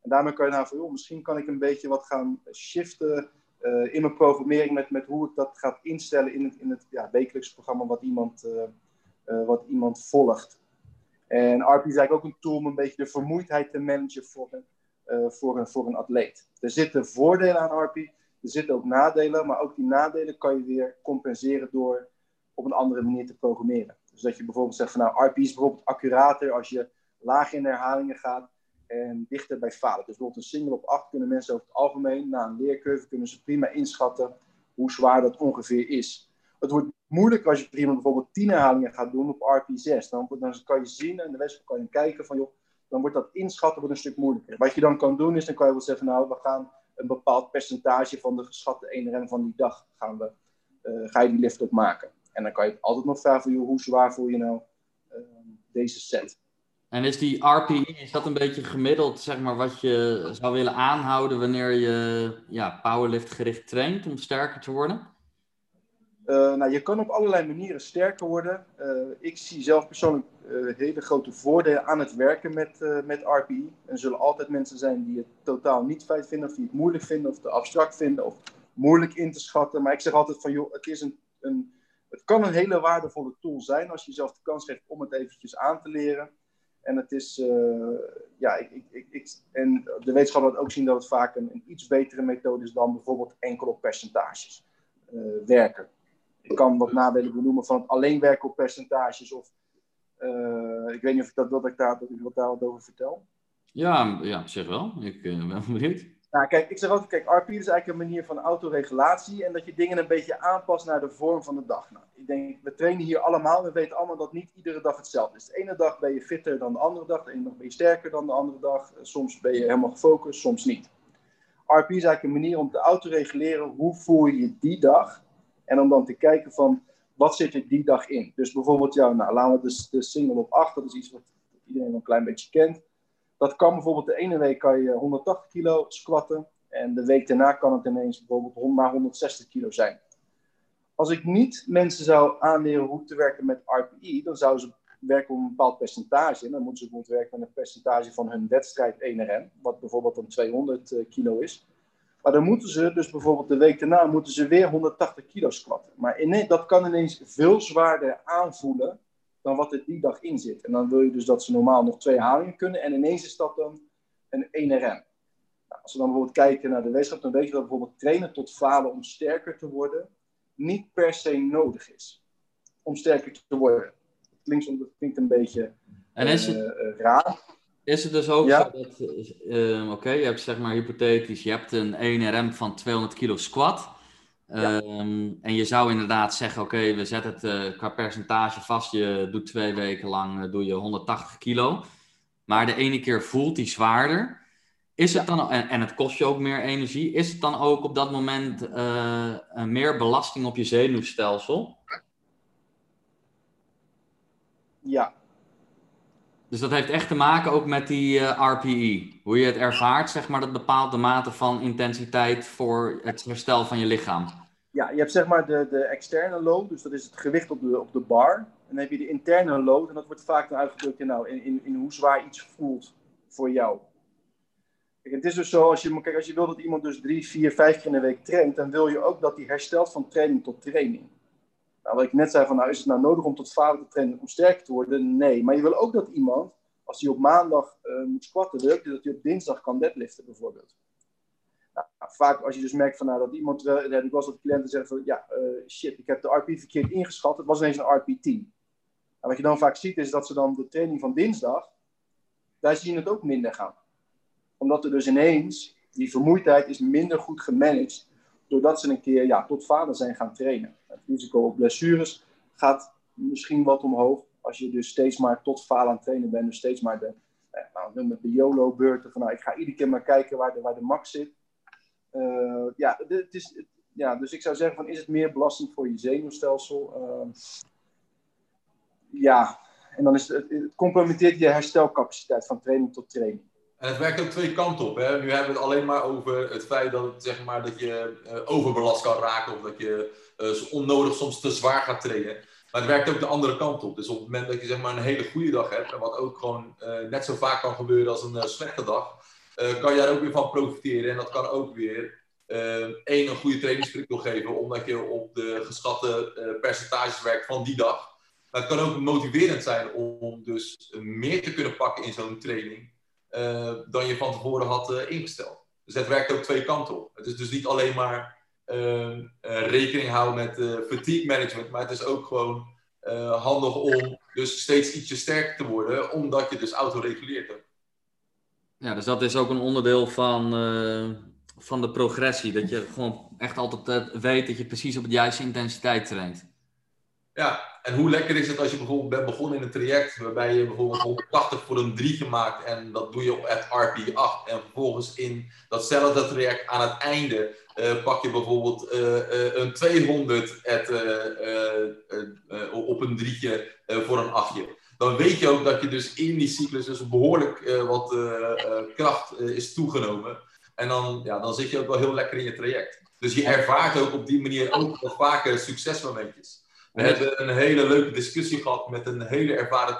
Speaker 4: En daarmee kan je nou van, misschien kan ik een beetje wat gaan shiften uh, in mijn programmering met, met hoe ik dat ga instellen in het, in het ja, wekelijks programma wat iemand, uh, uh, wat iemand volgt. En RP is eigenlijk ook een tool om een beetje de vermoeidheid te managen voor een, voor een, voor een atleet. Er zitten voordelen aan RP, er zitten ook nadelen, maar ook die nadelen kan je weer compenseren door op een andere manier te programmeren. Dus dat je bijvoorbeeld zegt van nou, RP is bijvoorbeeld accurater als je laag in de herhalingen gaat en dichter bij falen. Dus bijvoorbeeld een single op 8 kunnen mensen over het algemeen, na een leercurve, kunnen ze prima inschatten hoe zwaar dat ongeveer is. Het wordt moeilijk als je prima bijvoorbeeld 10 herhalingen gaat doen op RP6. Dan, dan kan je zien en de rest kan je kijken van, joh, dan wordt dat inschatten wordt een stuk moeilijker. Wat je dan kan doen is, dan kan je wel zeggen, nou, we gaan een bepaald percentage van de geschatte 1RM van die dag, gaan we, uh, ga je die lift op maken. En dan kan je altijd nog vragen joh, hoe zwaar voel je nou uh, deze set?
Speaker 1: En is die RPE, is dat een beetje gemiddeld, zeg maar, wat je zou willen aanhouden wanneer je ja, powerlift gericht traint om sterker te worden?
Speaker 4: Uh, nou, je kan op allerlei manieren sterker worden. Uh, ik zie zelf persoonlijk uh, hele grote voordelen aan het werken met, met RPE. Er zullen altijd mensen zijn die het totaal niet fijn vinden, of die het moeilijk vinden, of te abstract vinden, of moeilijk in te schatten. Maar ik zeg altijd van, joh, het, is een, een, het kan een hele waardevolle tool zijn als je jezelf de kans geeft om het eventjes aan te leren. En het is, uh, ja, ik, ik, ik, en de wetenschap laat ook zien dat het vaak een, een, iets betere methode is dan bijvoorbeeld enkel op percentages uh, werken. Ik kan wat nadelen benoemen van het alleen werken op percentages of uh, ik weet niet of ik dat, dat ik daar, dat ik wat daar wat over vertel.
Speaker 1: Ja, ja zeg wel. Ik ben benieuwd.
Speaker 4: Nou, kijk, ik zeg altijd, kijk, RP is eigenlijk een manier van autoregulatie en dat je dingen een beetje aanpast naar de vorm van de dag. Nou, ik denk, we trainen hier allemaal, we weten allemaal dat niet iedere dag hetzelfde is. De ene dag ben je fitter dan de andere dag, de ene dag ben je sterker dan de andere dag. Soms ben je helemaal gefocust, soms niet. RP is eigenlijk een manier om te autoreguleren hoe voel je je die dag en om dan te kijken van wat zit er die dag in. Dus bijvoorbeeld, ja, nou, laten we de, de single op 8, dat is iets wat iedereen wel een klein beetje kent. Dat kan bijvoorbeeld de ene week kan je 180 kilo squatten. En de week daarna kan het ineens bijvoorbeeld maar 160 kilo zijn. Als ik niet mensen zou aanleren hoe te werken met RPE, dan zouden ze werken op een bepaald percentage. En dan moeten ze bijvoorbeeld werken met een percentage van hun wedstrijd 1RM, wat bijvoorbeeld dan 200 eh, kilo is. Maar dan moeten ze dus bijvoorbeeld de week daarna moeten ze weer 180 kilo squatten. Maar dat kan ineens veel zwaarder aanvoelen dan wat er die dag in zit. En dan wil je dus dat ze normaal nog twee halingen kunnen en ineens is dat dan een 1RM. Nou, als we dan bijvoorbeeld kijken naar de wetenschap, dan weet je dat bijvoorbeeld trainen tot falen om sterker te worden niet per se nodig is. Om sterker te worden. Klinkt, dat klinkt een beetje en is het, uh, raar.
Speaker 1: Is het dus ook ja? zo dat, uh, oké, je hebt zeg maar hypothetisch, je hebt een 1RM van 200 kilo squat. Um, en je zou inderdaad zeggen, oké, we zetten het uh, qua percentage vast. Je doet twee weken lang uh, doe je 180 kilo. Maar de ene keer voelt die zwaarder. Is het dan, en, en, het kost je ook meer energie. Is het dan ook op dat moment uh, meer belasting op je zenuwstelsel?
Speaker 4: Ja.
Speaker 1: Dus dat heeft echt te maken ook met die RPE. Hoe je het ervaart, zeg maar, dat bepaalt de mate van intensiteit voor het herstel van je lichaam.
Speaker 4: Ja, je hebt zeg maar de, de externe load, dus dat is het gewicht op de, op de bar. En dan heb je de interne load, en dat wordt vaak dan uitgedrukt in, nou, in, in, in hoe zwaar iets voelt voor jou. Kijk, het is dus zo, als je, kijk, als je wil dat iemand dus drie, vier, vijf keer in de week traint, dan wil je ook dat hij herstelt van training tot training. Nou, wat ik net zei, van, nou, is het nou nodig om tot falen te trainen om sterker te worden? Nee, maar je wil ook dat iemand, als hij op maandag uh, moet squatten, dat hij op dinsdag kan deadliften bijvoorbeeld. Vaak als je dus merkt van, nou, dat iemand, uh, ik was dat cliënten zeggen van, ja, uh, shit, ik heb de RP verkeerd ingeschat, het was ineens een RP 10. Nou, wat je dan vaak ziet is dat ze dan de training van dinsdag, daar zie je het ook minder gaan. Omdat er dus ineens, die vermoeidheid is minder goed gemanaged, doordat ze een keer ja, tot vader zijn gaan trainen. Het risico op blessures gaat misschien wat omhoog, als je dus steeds maar tot falen aan het trainen bent, dus steeds maar de, nou, met de YOLO-beurten van, nou, ik ga iedere keer maar kijken waar de, waar de max zit. Uh, ja, het is, ja, dus ik zou zeggen van is het meer belastend voor je zenuwstelsel? Ehm, ja, en dan is het, het compromitteert je herstelcapaciteit van training tot training.
Speaker 3: En het werkt ook twee kanten op. Hè? Nu hebben we het alleen maar over het feit dat, zeg maar, dat je uh, overbelast kan raken of dat je uh, onnodig soms te zwaar gaat trainen. Maar het werkt ook de andere kant op. Dus op het moment dat je zeg maar, een hele goede dag hebt, en wat ook gewoon net zo vaak kan gebeuren als een slechte dag, kan je daar ook weer van profiteren. En dat kan ook weer één, een goede trainingsprikkel geven, omdat je op de geschatte percentages werkt van die dag. Maar het kan ook motiverend zijn om dus meer te kunnen pakken in zo'n training dan je van tevoren had ingesteld. Dus het werkt ook twee kanten op. Het is dus niet alleen maar uh, rekening houden met fatigue management, maar het is ook gewoon handig om dus steeds ietsje sterker te worden, omdat je dus autoreguleert hebt.
Speaker 1: Ja, dus dat is ook een onderdeel van, van de progressie. Dat je gewoon echt altijd weet dat je precies op de juiste intensiteit traint.
Speaker 3: Ja, en hoe lekker is het als je bijvoorbeeld bent begonnen in een traject waarbij je bijvoorbeeld 180 voor een 3 gemaakt en dat doe je op het RP8 en vervolgens in datzelfde traject aan het einde uh, pak je bijvoorbeeld een 200 at, op een drietje voor een achtje. Dan weet je ook dat je dus in die cyclus dus behoorlijk wat kracht is toegenomen. En dan, ja, dan zit je ook wel heel lekker in je traject. Dus je ervaart ook op die manier ook wat vaker succesmomentjes. We hebben een hele leuke discussie gehad met een hele ervaren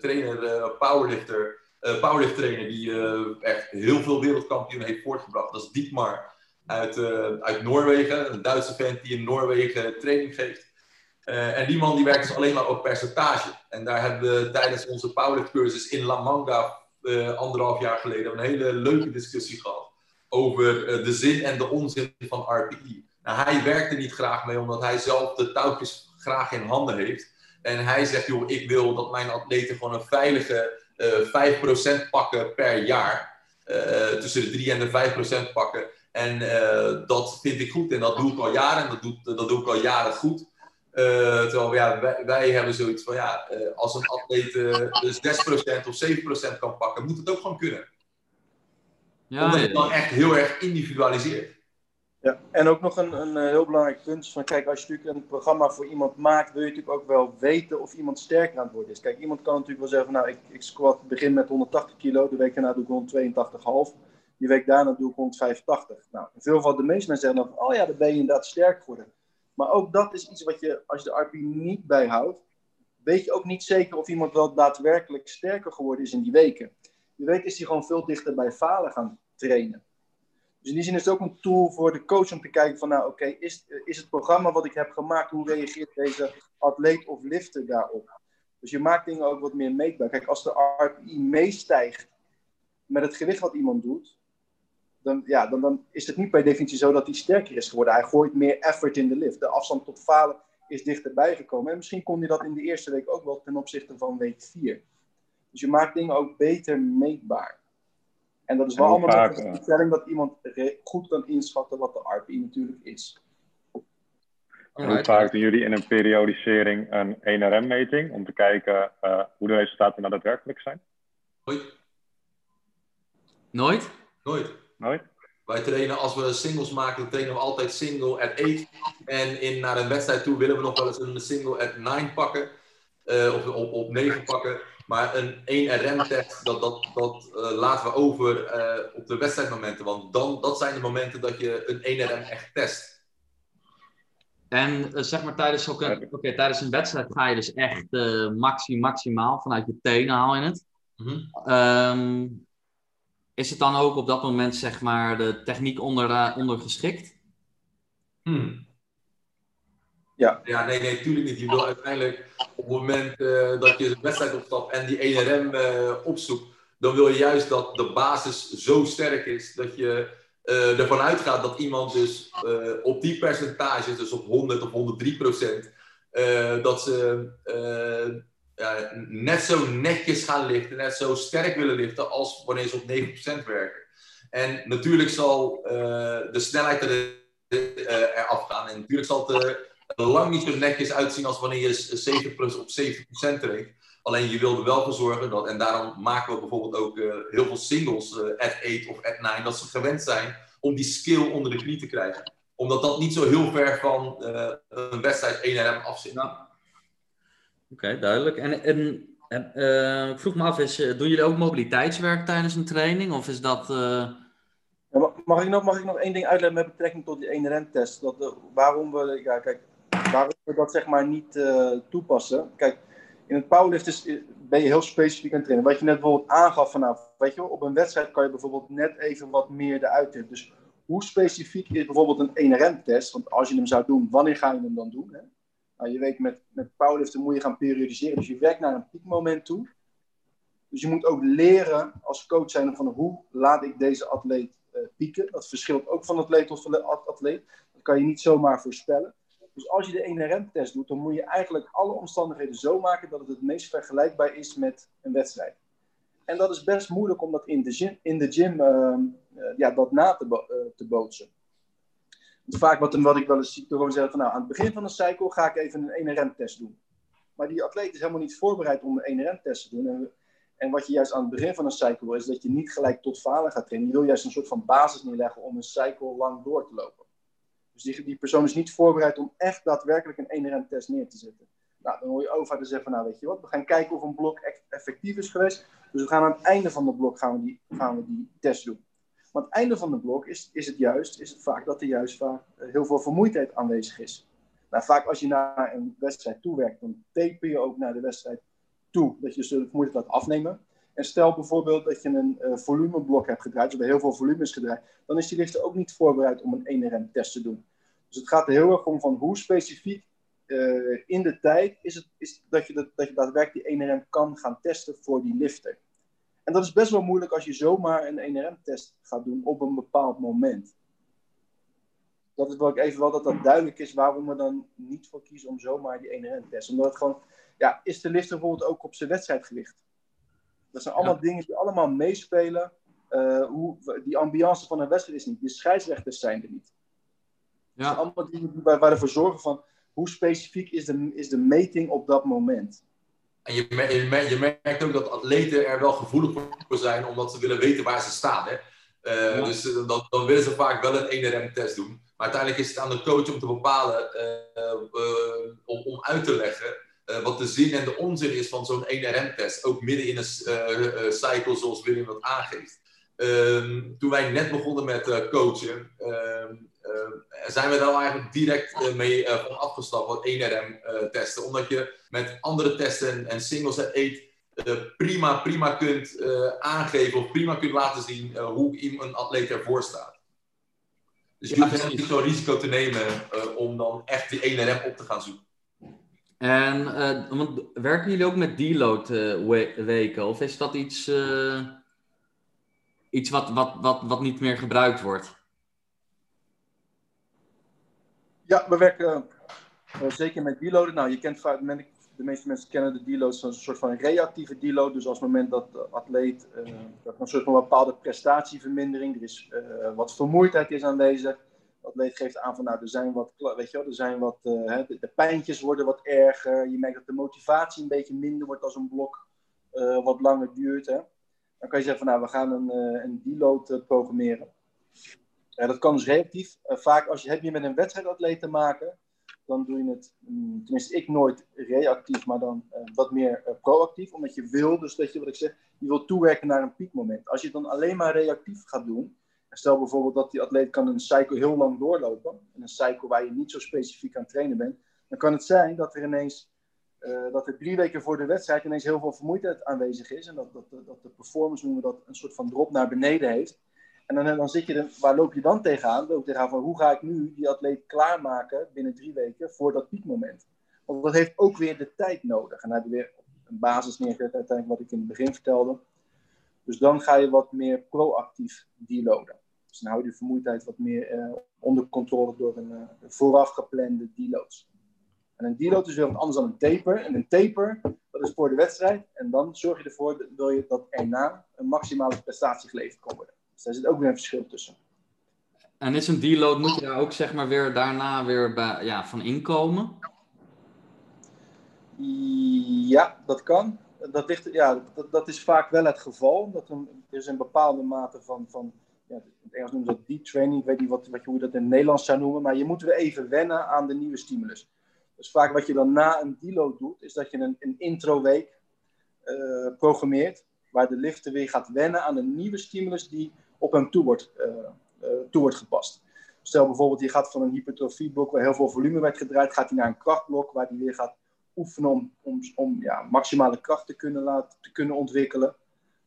Speaker 3: trainer, uh, powerlifter, uh, powerlift trainer, die uh, echt heel veel wereldkampioen heeft voortgebracht. Dat is Dietmar uit, uit Noorwegen, een Duitse vent die in Noorwegen training geeft. En die man die werkt dus alleen maar op percentage. En daar hebben we tijdens onze powerlift in La Manga anderhalf jaar geleden een hele leuke discussie gehad over de zin en de onzin van RPE. Nou, hij werkte niet graag mee, omdat hij zelf de touwtjes graag in handen heeft. En hij zegt, joh, ik wil dat mijn atleten gewoon een veilige uh, 5% pakken per jaar. Tussen de 3 en de 5% pakken. En dat vind ik goed en dat doe ik al jaren en dat, doe, dat doe ik al jaren goed. Uh, terwijl ja, wij, wij, hebben zoiets van ja, als een atleet dus 6% of 7% kan pakken, moet het ook gewoon kunnen. Ja, Omdat het dan echt heel erg individualiseert.
Speaker 4: Ja, en ook nog een, een eh, heel belangrijk punt is van, kijk, als je natuurlijk een programma voor iemand maakt, wil je natuurlijk ook wel weten of iemand sterker aan het worden is. Kijk, iemand kan natuurlijk wel zeggen, nou, ik, ik squat, begin met 180 kilo, de week daarna doe ik 182,5, die week daarna doe ik 185. Nou, in veel gevallen de meeste mensen zeggen dan, oh ja, dan ben je inderdaad sterk geworden. Maar ook dat is iets wat je, als je de RP niet bijhoudt, weet je ook niet zeker of iemand wel daadwerkelijk sterker geworden is in die weken. Die week is hij gewoon veel dichter bij falen gaan trainen. Dus in die zin is het ook een tool voor de coach om te kijken van, nou oké, is, is het programma wat ik heb gemaakt, hoe reageert deze atleet of lifter daarop? Dus je maakt dingen ook wat meer meetbaar. Kijk, als de RPI meestijgt met het gewicht wat iemand doet, dan, ja, dan, dan is het niet per definitie zo dat hij sterker is geworden. Hij gooit meer effort in de lift. De afstand tot falen is dichterbij gekomen. En misschien kon hij dat in de eerste week ook wel ten opzichte van week 4. Dus je maakt dingen ook beter meetbaar. En dat is wel allemaal de stelling dat iemand goed kan inschatten wat de RPI natuurlijk is.
Speaker 5: Hoe vaak doen jullie in een periodisering een 1RM-meting om te kijken uh, hoe de resultaten nou daadwerkelijk zijn?
Speaker 3: Nooit.
Speaker 1: Nooit?
Speaker 3: Nooit.
Speaker 5: Nooit?
Speaker 3: Wij trainen, als we singles maken, trainen we altijd single at 8. En in, naar een wedstrijd toe willen we nog wel eens een single at 9 pakken. Uh, of op, op 9 pakken. Maar een 1RM-test, dat, dat, dat uh, laten we over uh, op de wedstrijdmomenten. Want dan, dat zijn de momenten dat je een 1RM echt test.
Speaker 1: En uh, zeg maar tijdens, ook een, okay, tijdens een wedstrijd ga je dus echt maxi, maximaal vanuit je tenen haal je het. Mm -hmm. um, is het dan ook op dat moment zeg maar de techniek onder, ondergeschikt?
Speaker 3: Hmm. Ja. ja, nee, nee, natuurlijk niet. Je wil uiteindelijk op het moment uh, dat je de wedstrijd opstapt en die 1RM uh, eh, opzoekt, dan wil je juist dat de basis zo sterk is dat je uh, ervan uitgaat dat iemand dus op die percentages, dus op 100 of 103 procent, dat ze net zo netjes gaan liften, net zo sterk willen liften als wanneer ze op 9% werken. En natuurlijk zal de snelheid er, eraf gaan en natuurlijk zal het lang niet zo netjes uitzien als wanneer je 7 plus op 7% traint. Alleen je wilde wel voor zorgen dat, en daarom maken we bijvoorbeeld ook uh, heel veel singles uh, at 8 of at 9, dat ze gewend zijn om die skill onder de knie te krijgen. Omdat dat niet zo heel ver van een wedstrijd 1RM af zit.
Speaker 1: Oké, duidelijk. En, en, en ik vroeg me af, is, doen jullie ook mobiliteitswerk tijdens een training? Of is dat...
Speaker 4: mag, ik nog, mag ik nog één ding uitleggen met betrekking tot die 1RM-test? Dat, waarom we... Ja, kijk, waarom we dat zeg maar niet toepassen. Kijk, in het powerlift is, ben je heel specifiek aan het trainen. Wat je net bijvoorbeeld aangaf vanaf, weet je op een wedstrijd kan je bijvoorbeeld net even wat meer eruit hebben. Dus hoe specifiek is bijvoorbeeld een 1RM-test? Want als je hem zou doen, wanneer ga je hem dan doen? Nou, je weet, met, met powerliften moet je gaan periodiseren. Dus je werkt naar een piekmoment toe. Dus je moet ook leren als coach zijn van hoe laat ik deze atleet uh, pieken. Dat verschilt ook van atleet tot atleet. Dat kan je niet zomaar voorspellen. Dus als je de 1RM-test doet, dan moet je eigenlijk alle omstandigheden zo maken dat het het meest vergelijkbaar is met een wedstrijd. En dat is best moeilijk om dat in de gym, in de gym uh, ja, dat na te, uh, te bootsen. Vaak wat, wat ik wel eens zie, gewoon zeggen van nou, aan het begin van een cycle ga ik even een 1RM-test doen. Maar die atleet is helemaal niet voorbereid om een 1RM-test te doen. En, en, wat je juist aan het begin van een cycle wil, is dat je niet gelijk tot falen gaat trainen. Je wil juist een soort van basis neerleggen om een cycle lang door te lopen. Dus die, die persoon is niet voorbereid om echt daadwerkelijk een 1RM-test neer te zetten. Nou, dan hoor je over te zeggen van, nou weet je wat, we gaan kijken of een blok effectief is geweest. Dus we gaan aan het einde van de blok gaan we die, gaan we die test doen. Maar het einde van de blok is, is het juist, is het vaak dat er juist vaak eh, heel veel vermoeidheid aanwezig is. Nou, vaak als je naar een wedstrijd toewerkt, dan taper je ook naar de wedstrijd toe. Dat je de vermoeidheid laat afnemen. En stel bijvoorbeeld dat je een uh, volumeblok hebt gedraaid, er heel veel volume is gedraaid, dan is die lichter ook niet voorbereid om een 1RM-test te doen. Dus het gaat er heel erg om van hoe specifiek uh, in de tijd is het is dat, je dat, dat je daadwerkelijk die 1RM kan gaan testen voor die lifter. En dat is best wel moeilijk als je zomaar een 1RM-test gaat doen op een bepaald moment. Dat is wel ik even wel dat dat duidelijk is waarom we dan niet voor kiezen om zomaar die 1RM-test. Omdat het gewoon, ja, is de lifter bijvoorbeeld ook op zijn wedstrijdgewicht? Dat zijn allemaal dingen die allemaal meespelen. Uh, hoe, die ambiance van een wedstrijd is niet. De scheidsrechters zijn er niet. Ja. Dat zijn allemaal dingen die, waar, ervoor zorgen van hoe specifiek is de, is de meting op dat moment.
Speaker 3: En je, je, je, merkt ook dat atleten er wel gevoelig voor zijn, omdat ze willen weten waar ze staan. Hè? Uh, Dus uh, dan, dan, willen ze vaak wel een 1RM-test doen. Maar uiteindelijk is het aan de coach om te bepalen, uh, om, om uit te leggen uh, wat de zin en de onzin is van zo'n 1RM-test. Ook midden in een cycle zoals William dat aangeeft. Um, toen wij net begonnen met coachen, ehm, uh, zijn we daar eigenlijk direct uh, mee uh, van afgestapt, wat 1RM testen. Omdat je met andere testen en singles en eet prima, prima kunt aangeven of prima kunt laten zien hoe een atleet ervoor staat. Dus je hoeft niet zo'n risico te nemen om dan echt die 1RM op te gaan zoeken.
Speaker 1: En want werken jullie ook met deload weken? Of is dat iets, iets wat, wat, wat, wat niet meer gebruikt wordt?
Speaker 4: Ja, we werken uh, zeker met deloaden. Nou, je kent de meeste mensen kennen de deloads als een soort van reactieve deload. Dus als het moment dat de atleet uh, dat een soort van bepaalde prestatievermindering, er is uh, wat vermoeidheid is aanwezig. De atleet geeft aan van nou, er zijn wat, weet je wel, er zijn wat, hè, de, de, pijntjes worden wat erger. Je merkt dat de motivatie een beetje minder wordt als een blok wat langer duurt. Hè. Dan kan je zeggen van nou, we gaan een, een deload programmeren. Ja, dat kan dus reactief. Uh, vaak als je, heb je met een wedstrijdatleet te maken, dan doe je het, um, tenminste ik nooit reactief, maar dan uh, wat meer uh, proactief. Omdat je wil, dus dat je wat ik zeg, je wil toewerken naar een piekmoment. Als je dan alleen maar reactief gaat doen, stel bijvoorbeeld dat die atleet kan een cycle heel lang doorlopen, een cycle waar je niet zo specifiek aan het trainen bent, dan kan het zijn dat er ineens dat er drie weken voor de wedstrijd ineens heel veel vermoeidheid aanwezig is. En dat, dat, dat de performance, noemen we dat, een soort van drop naar beneden heeft. En dan, dan zit je, er, waar loop je dan tegenaan? Loop tegenaan van hoe ga ik nu die atleet klaarmaken binnen drie weken voor dat piekmoment? Want dat heeft ook weer de tijd nodig. En dan heb je weer een basis neergezet, uiteindelijk wat ik in het begin vertelde. Dus dan ga je wat meer proactief deloaden. Dus dan hou je de vermoeidheid wat meer eh, onder controle door een uh, vooraf geplande deloads. En een deload is weer wat anders dan een taper. En een taper, dat is voor de wedstrijd. En dan zorg je ervoor dat, je dat erna een maximale prestatie geleverd kan worden. Dus daar zit ook weer een verschil tussen.
Speaker 1: En is een deload, moet je daar ook zeg maar weer daarna weer bij, ja, van inkomen?
Speaker 4: Ja, dat kan. Dat, ligt, ja, dat, dat is vaak wel het geval. Dat er is een bepaalde mate van, van ja, in het Engels noemen ze dat detraining. Ik weet niet wat, wat, hoe je dat in het Nederlands zou noemen. Maar je moet weer even wennen aan de nieuwe stimulus. Dus vaak wat je dan na een deload doet, is dat je een, een introweek uh, programmeert. Waar de lifter weer gaat wennen aan een nieuwe stimulus die op hem toe wordt, uh, toe wordt gepast. Stel bijvoorbeeld, je gaat van een hypertrofieblok waar heel veel volume werd gedraaid, gaat hij naar een krachtblok waar hij weer gaat oefenen om, om, om ja, maximale kracht te kunnen, laten, te kunnen ontwikkelen.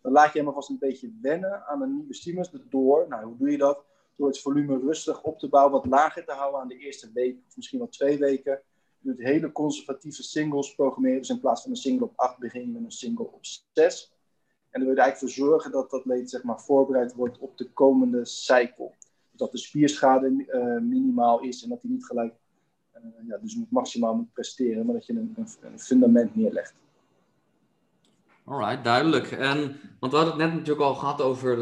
Speaker 4: Dan laat je hem alvast een beetje wennen aan een nieuwe stimulus. Door, nou, hoe doe je dat? Door het volume rustig op te bouwen, wat lager te houden aan de eerste week, of misschien wel twee weken. Je doet hele conservatieve singles programmeren. Dus in plaats van een single op 8 begin je met een single op 6. En dan wil je eigenlijk voor zorgen dat dat leed zeg maar, voorbereid wordt op de komende cycle. Dat de spierschade uh, minimaal is en dat hij niet gelijk uh, ja, dus maximaal moet presteren, maar dat je een, een, fundament neerlegt.
Speaker 1: Alright, duidelijk. En, want we hadden het net natuurlijk al gehad over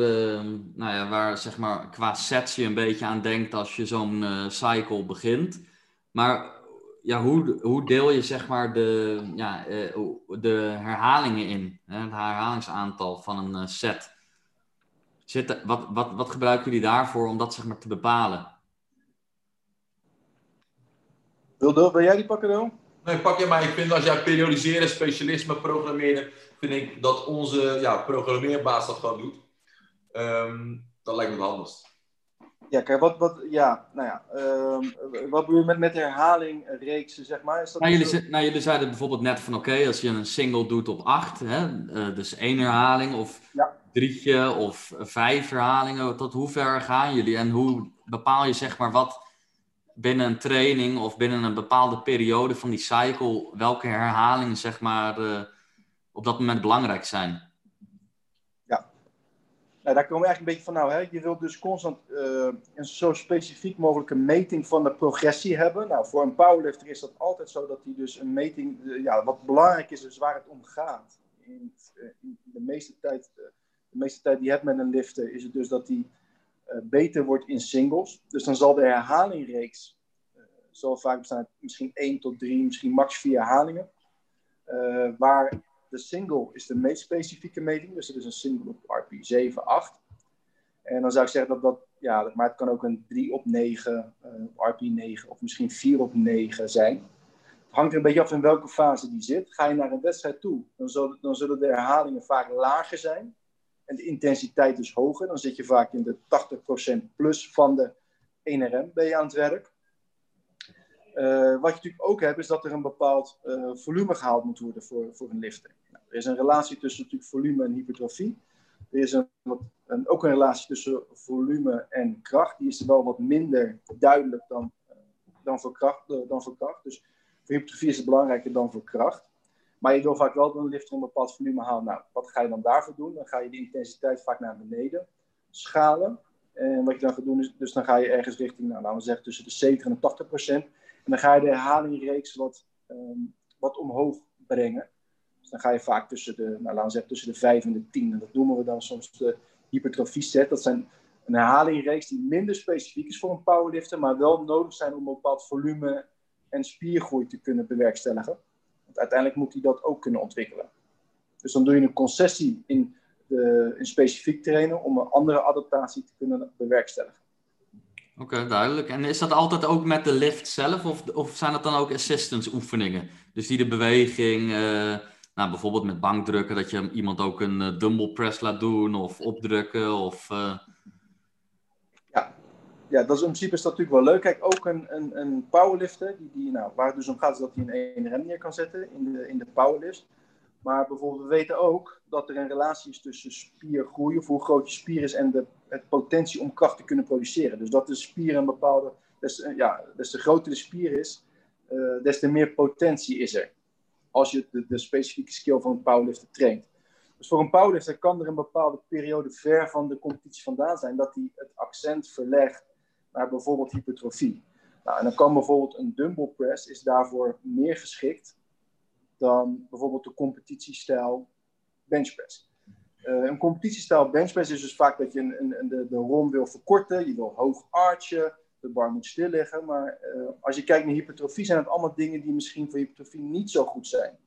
Speaker 1: nou ja, waar zeg maar qua sets je een beetje aan denkt als je zo'n uh, cycle begint. Maar ja, hoe, hoe deel je zeg maar de, ja, uh, de herhalingen in, hè, het herhalingsaantal van een uh, set? Zit, wat, wat, wat gebruiken jullie daarvoor om dat zeg maar te bepalen?
Speaker 4: Wil, wil jij die pakken dan?
Speaker 3: Nee, pak je maar. Ik vind als jij periodiseren, specialisme, programmeren, vind ik dat onze ja, programmeerbaas dat gewoon doet. Um, dat lijkt me het handigst.
Speaker 4: Ja, kijk, wat, wat, ja, nou ja, um, wat bedoel je met, met herhaling reeksen, zeg maar? Is dat
Speaker 1: nou, jullie, nou, jullie zeiden bijvoorbeeld net van, oké, als je een single doet op acht, hè, uh, dus één herhaling of ja. drietje of vijf herhalingen, tot hoe ver gaan jullie? En hoe bepaal je, zeg maar, wat binnen een training of binnen een bepaalde periode van die cycle, welke herhalingen, zeg maar, uh, op dat moment belangrijk zijn?
Speaker 4: Nou, daar komen we eigenlijk een beetje van nou. Hè? Je wilt dus constant uh, een zo specifiek mogelijke meting van de progressie hebben. Nou, voor een powerlifter is dat altijd zo dat hij dus een meting, uh, ja, wat belangrijk is, is waar het om gaat. In, uh, in de, meeste tijd, de meeste tijd die je hebt met een lifter, is het dus dat hij beter wordt in singles. Dus dan zal de herhalingreeks zal vaak bestaan uit misschien 1 tot 3, misschien max 4 herhalingen. waar de single is de meest specifieke meting, dus het is een single op RP 7, 8. En dan zou ik zeggen dat dat, ja, maar het kan ook een 3 op 9, uh, RP 9 of misschien 4 op 9 zijn. Het hangt er een beetje af in welke fase die zit. Ga je naar een wedstrijd toe, dan, zal, dan zullen de herhalingen vaak lager zijn. En de intensiteit dus hoger. Dan zit je vaak in de 80% plus van de 1RM ben je aan het werk. Uh, wat je natuurlijk ook hebt, is dat er een bepaald uh, volume gehaald moet worden voor, voor een lifter. Nou, er is een relatie tussen natuurlijk volume en hypertrofie. Er is een, ook een relatie tussen volume en kracht. Die is wel wat minder duidelijk dan, uh, dan, voor kracht, dan voor kracht. Dus voor hypertrofie is het belangrijker dan voor kracht. Maar je wil vaak wel een lifter een bepaald volume haalt. Nou, wat ga je dan daarvoor doen? Dan ga je de intensiteit vaak naar beneden schalen. En wat je dan gaat doen is, dus dan ga je ergens richting, nou, laten we zeggen, tussen de 70 en 80 procent. En dan ga je de herhalingreeks wat, um, wat omhoog brengen. Dus dan ga je vaak tussen de, nou, laten zeggen, tussen de 5 en de 10. En dat noemen we dan soms de hypertrofie set. Dat zijn een herhalingreeks die minder specifiek is voor een powerlifter, maar wel nodig zijn om een bepaald volume en spiergroei te kunnen bewerkstelligen. Want uiteindelijk moet hij dat ook kunnen ontwikkelen. Dus dan doe je een concessie in, de, in specifiek trainen om een andere adaptatie te kunnen bewerkstelligen.
Speaker 1: Oké, duidelijk. En is dat altijd ook met de lift zelf of, of zijn dat dan ook assistance oefeningen? Dus die de beweging, uh, nou, bijvoorbeeld met bankdrukken, dat je iemand ook een uh, dumbbell press laat doen of opdrukken of... Uh...
Speaker 4: Ja. ja, dat is in principe is dat natuurlijk wel leuk. Kijk, ook een, een, een powerlifter, die, die, nou, waar het dus om gaat is dat hij een 1 rem neer kan zetten in de, in de powerlift. Maar bijvoorbeeld, we weten ook dat er een relatie is tussen spiergroei, of hoe groot je spier is, en de het potentie om kracht te kunnen produceren. Dus dat de spier een bepaalde, eh, ja, des te groter de spier is, uh, des te meer potentie is er. Als je de, de, specifieke skill van een powerlifter traint. Dus voor een powerlifter kan er een bepaalde periode ver van de competitie vandaan zijn, dat hij het accent verlegt naar bijvoorbeeld hypertrofie. Nou, en dan kan bijvoorbeeld een dumbbell press is daarvoor meer geschikt dan bijvoorbeeld de competitiestijl benchpress. Uh, een competitiestijl benchpress is dus vaak dat je een, een, de, de rom wil verkorten, je wil hoog archen, de bar moet stil liggen. Maar uh, als je kijkt naar hypertrofie, zijn het allemaal dingen die misschien voor hypertrofie niet zo goed zijn.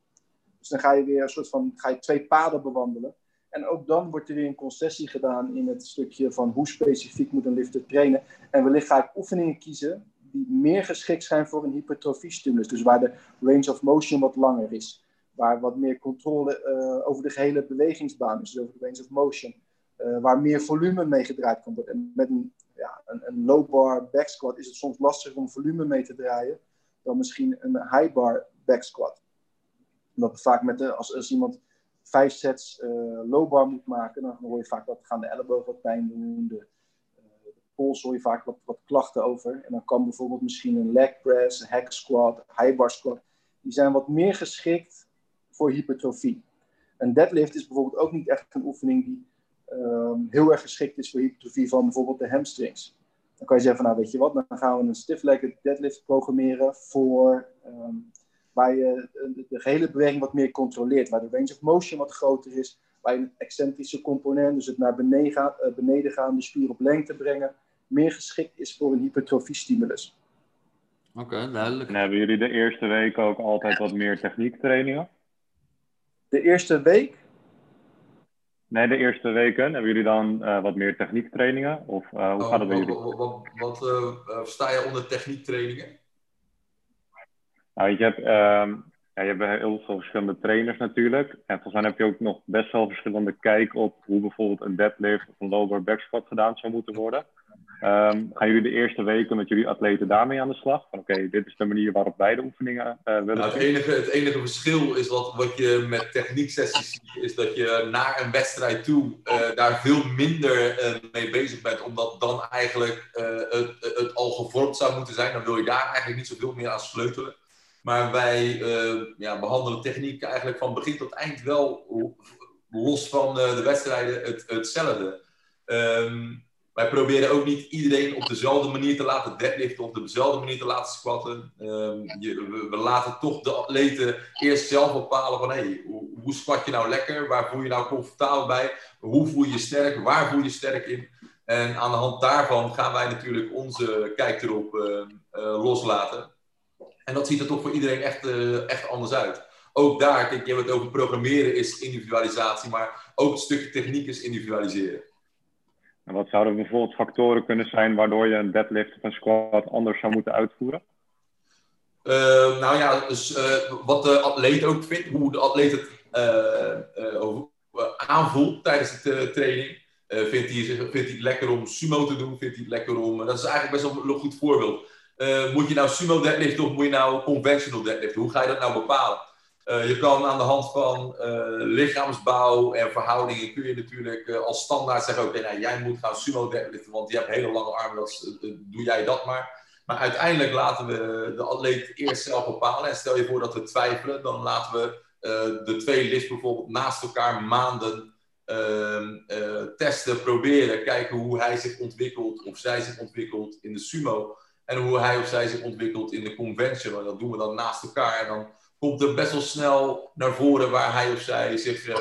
Speaker 4: Dus dan ga je weer een soort van, ga je twee paden bewandelen. En En ook dan wordt er weer een concessie gedaan in het stukje van hoe specifiek moet een lifter trainen. En wellicht ga ik oefeningen kiezen meer geschikt zijn voor een hypertrofiestimulus. Dus waar de range of motion wat langer is. Waar wat meer controle uh, over de gehele bewegingsbaan is, dus over de range of motion. Uh, waar meer volume mee gedraaid kan worden. En met een, ja, een, een low bar back squat is het soms lastiger om volume mee te draaien dan misschien een high bar back squat. Omdat vaak met de, als, als iemand vijf sets uh, low bar moet maken, dan hoor je vaak dat gaan de ellebogen wat pijn doen, pols hoor je vaak wat, klachten over. En dan kan bijvoorbeeld misschien een leg press, een hack squat, high bar squat. Die zijn wat meer geschikt voor hypertrofie. Een deadlift is bijvoorbeeld ook niet echt een oefening die um, heel erg geschikt is voor hypertrofie van bijvoorbeeld de hamstrings. Dan kan je zeggen van nou weet je wat, dan gaan we een stiff-legged deadlift programmeren voor um, waar je de, de, gehele beweging wat meer controleert, waar de range of motion wat groter is, waar je een excentrische component, dus het naar beneden, gaan, beneden gaan, de spier op lengte brengen, meer geschikt is voor een hypertrofiestimulus.
Speaker 1: Oké, duidelijk.
Speaker 5: En hebben jullie de eerste week ook altijd wat meer techniektrainingen?
Speaker 4: De eerste week?
Speaker 5: Nee, de eerste weken. Hebben jullie dan uh, wat meer techniektrainingen? Of uh, hoe oh, gaat het bij
Speaker 3: wat,
Speaker 5: jullie?
Speaker 3: Wat, wat, wat uh, sta je onder techniektrainingen?
Speaker 5: Nou, je hebt, um, ja, je hebt heel veel verschillende trainers natuurlijk. En volgens mij heb je ook nog best wel verschillende kijk op hoe bijvoorbeeld een deadlift of een lower back squat gedaan zou moeten worden. Um, gaan jullie de eerste weken met jullie atleten daarmee aan de slag? Oké, dit is de manier waarop wij de oefeningen uh, willen
Speaker 3: nou, het, enige, het enige verschil is wat, wat je met technieksessies ziet, is dat je naar een wedstrijd toe uh, daar veel minder uh, mee bezig bent, omdat dan eigenlijk het, het al gevormd zou moeten zijn. Dan wil je daar eigenlijk niet zoveel meer aan sleutelen. Maar wij ja, behandelen techniek eigenlijk van begin tot eind wel los van de wedstrijden het, hetzelfde. Um, wij proberen ook niet iedereen op dezelfde manier te laten deadliften op dezelfde manier te laten squatten. Um, je, we, laten toch de atleten eerst zelf bepalen van hey, hoe, hoe squat je nou lekker? Waar voel je nou comfortabel bij? Hoe voel je sterk? Waar voel je sterk in? En aan de hand daarvan gaan wij natuurlijk onze kijk erop uh, uh, loslaten. En dat ziet er toch voor iedereen echt, uh, echt anders uit. Ook daar, kijk, je hebt het over programmeren is individualisatie, maar ook het stukje techniek is individualiseren.
Speaker 5: En wat zouden bijvoorbeeld factoren kunnen zijn waardoor je een deadlift of een squat anders zou moeten uitvoeren?
Speaker 3: Uh, nou ja, dus uh, wat de atleet ook vindt, hoe de atleet het uh, aanvoelt tijdens de training. vindt, hij, vindt hij het lekker om sumo te doen? Vindt hij het lekker om... dat is eigenlijk best wel een goed voorbeeld. moet je nou sumo deadliften of moet je nou conventional deadliften? Hoe ga je dat nou bepalen? Uh, je kan aan de hand van uh, lichaamsbouw en verhoudingen kun je natuurlijk uh, als standaard zeggen: Oké, nou, jij moet gaan sumo deadliften, want je hebt hele lange armen, dat, doe jij dat maar. Maar uiteindelijk laten we de atleet eerst zelf bepalen. En stel je voor dat we twijfelen, dan laten we de twee lifts bijvoorbeeld naast elkaar maanden ehm, testen, proberen, kijken hoe hij zich ontwikkelt of zij zich ontwikkelt in de sumo. En hoe hij of zij zich ontwikkelt in de convention. Dat doen we dan naast elkaar. En dan komt er best wel snel naar voren waar hij of zij zich uh,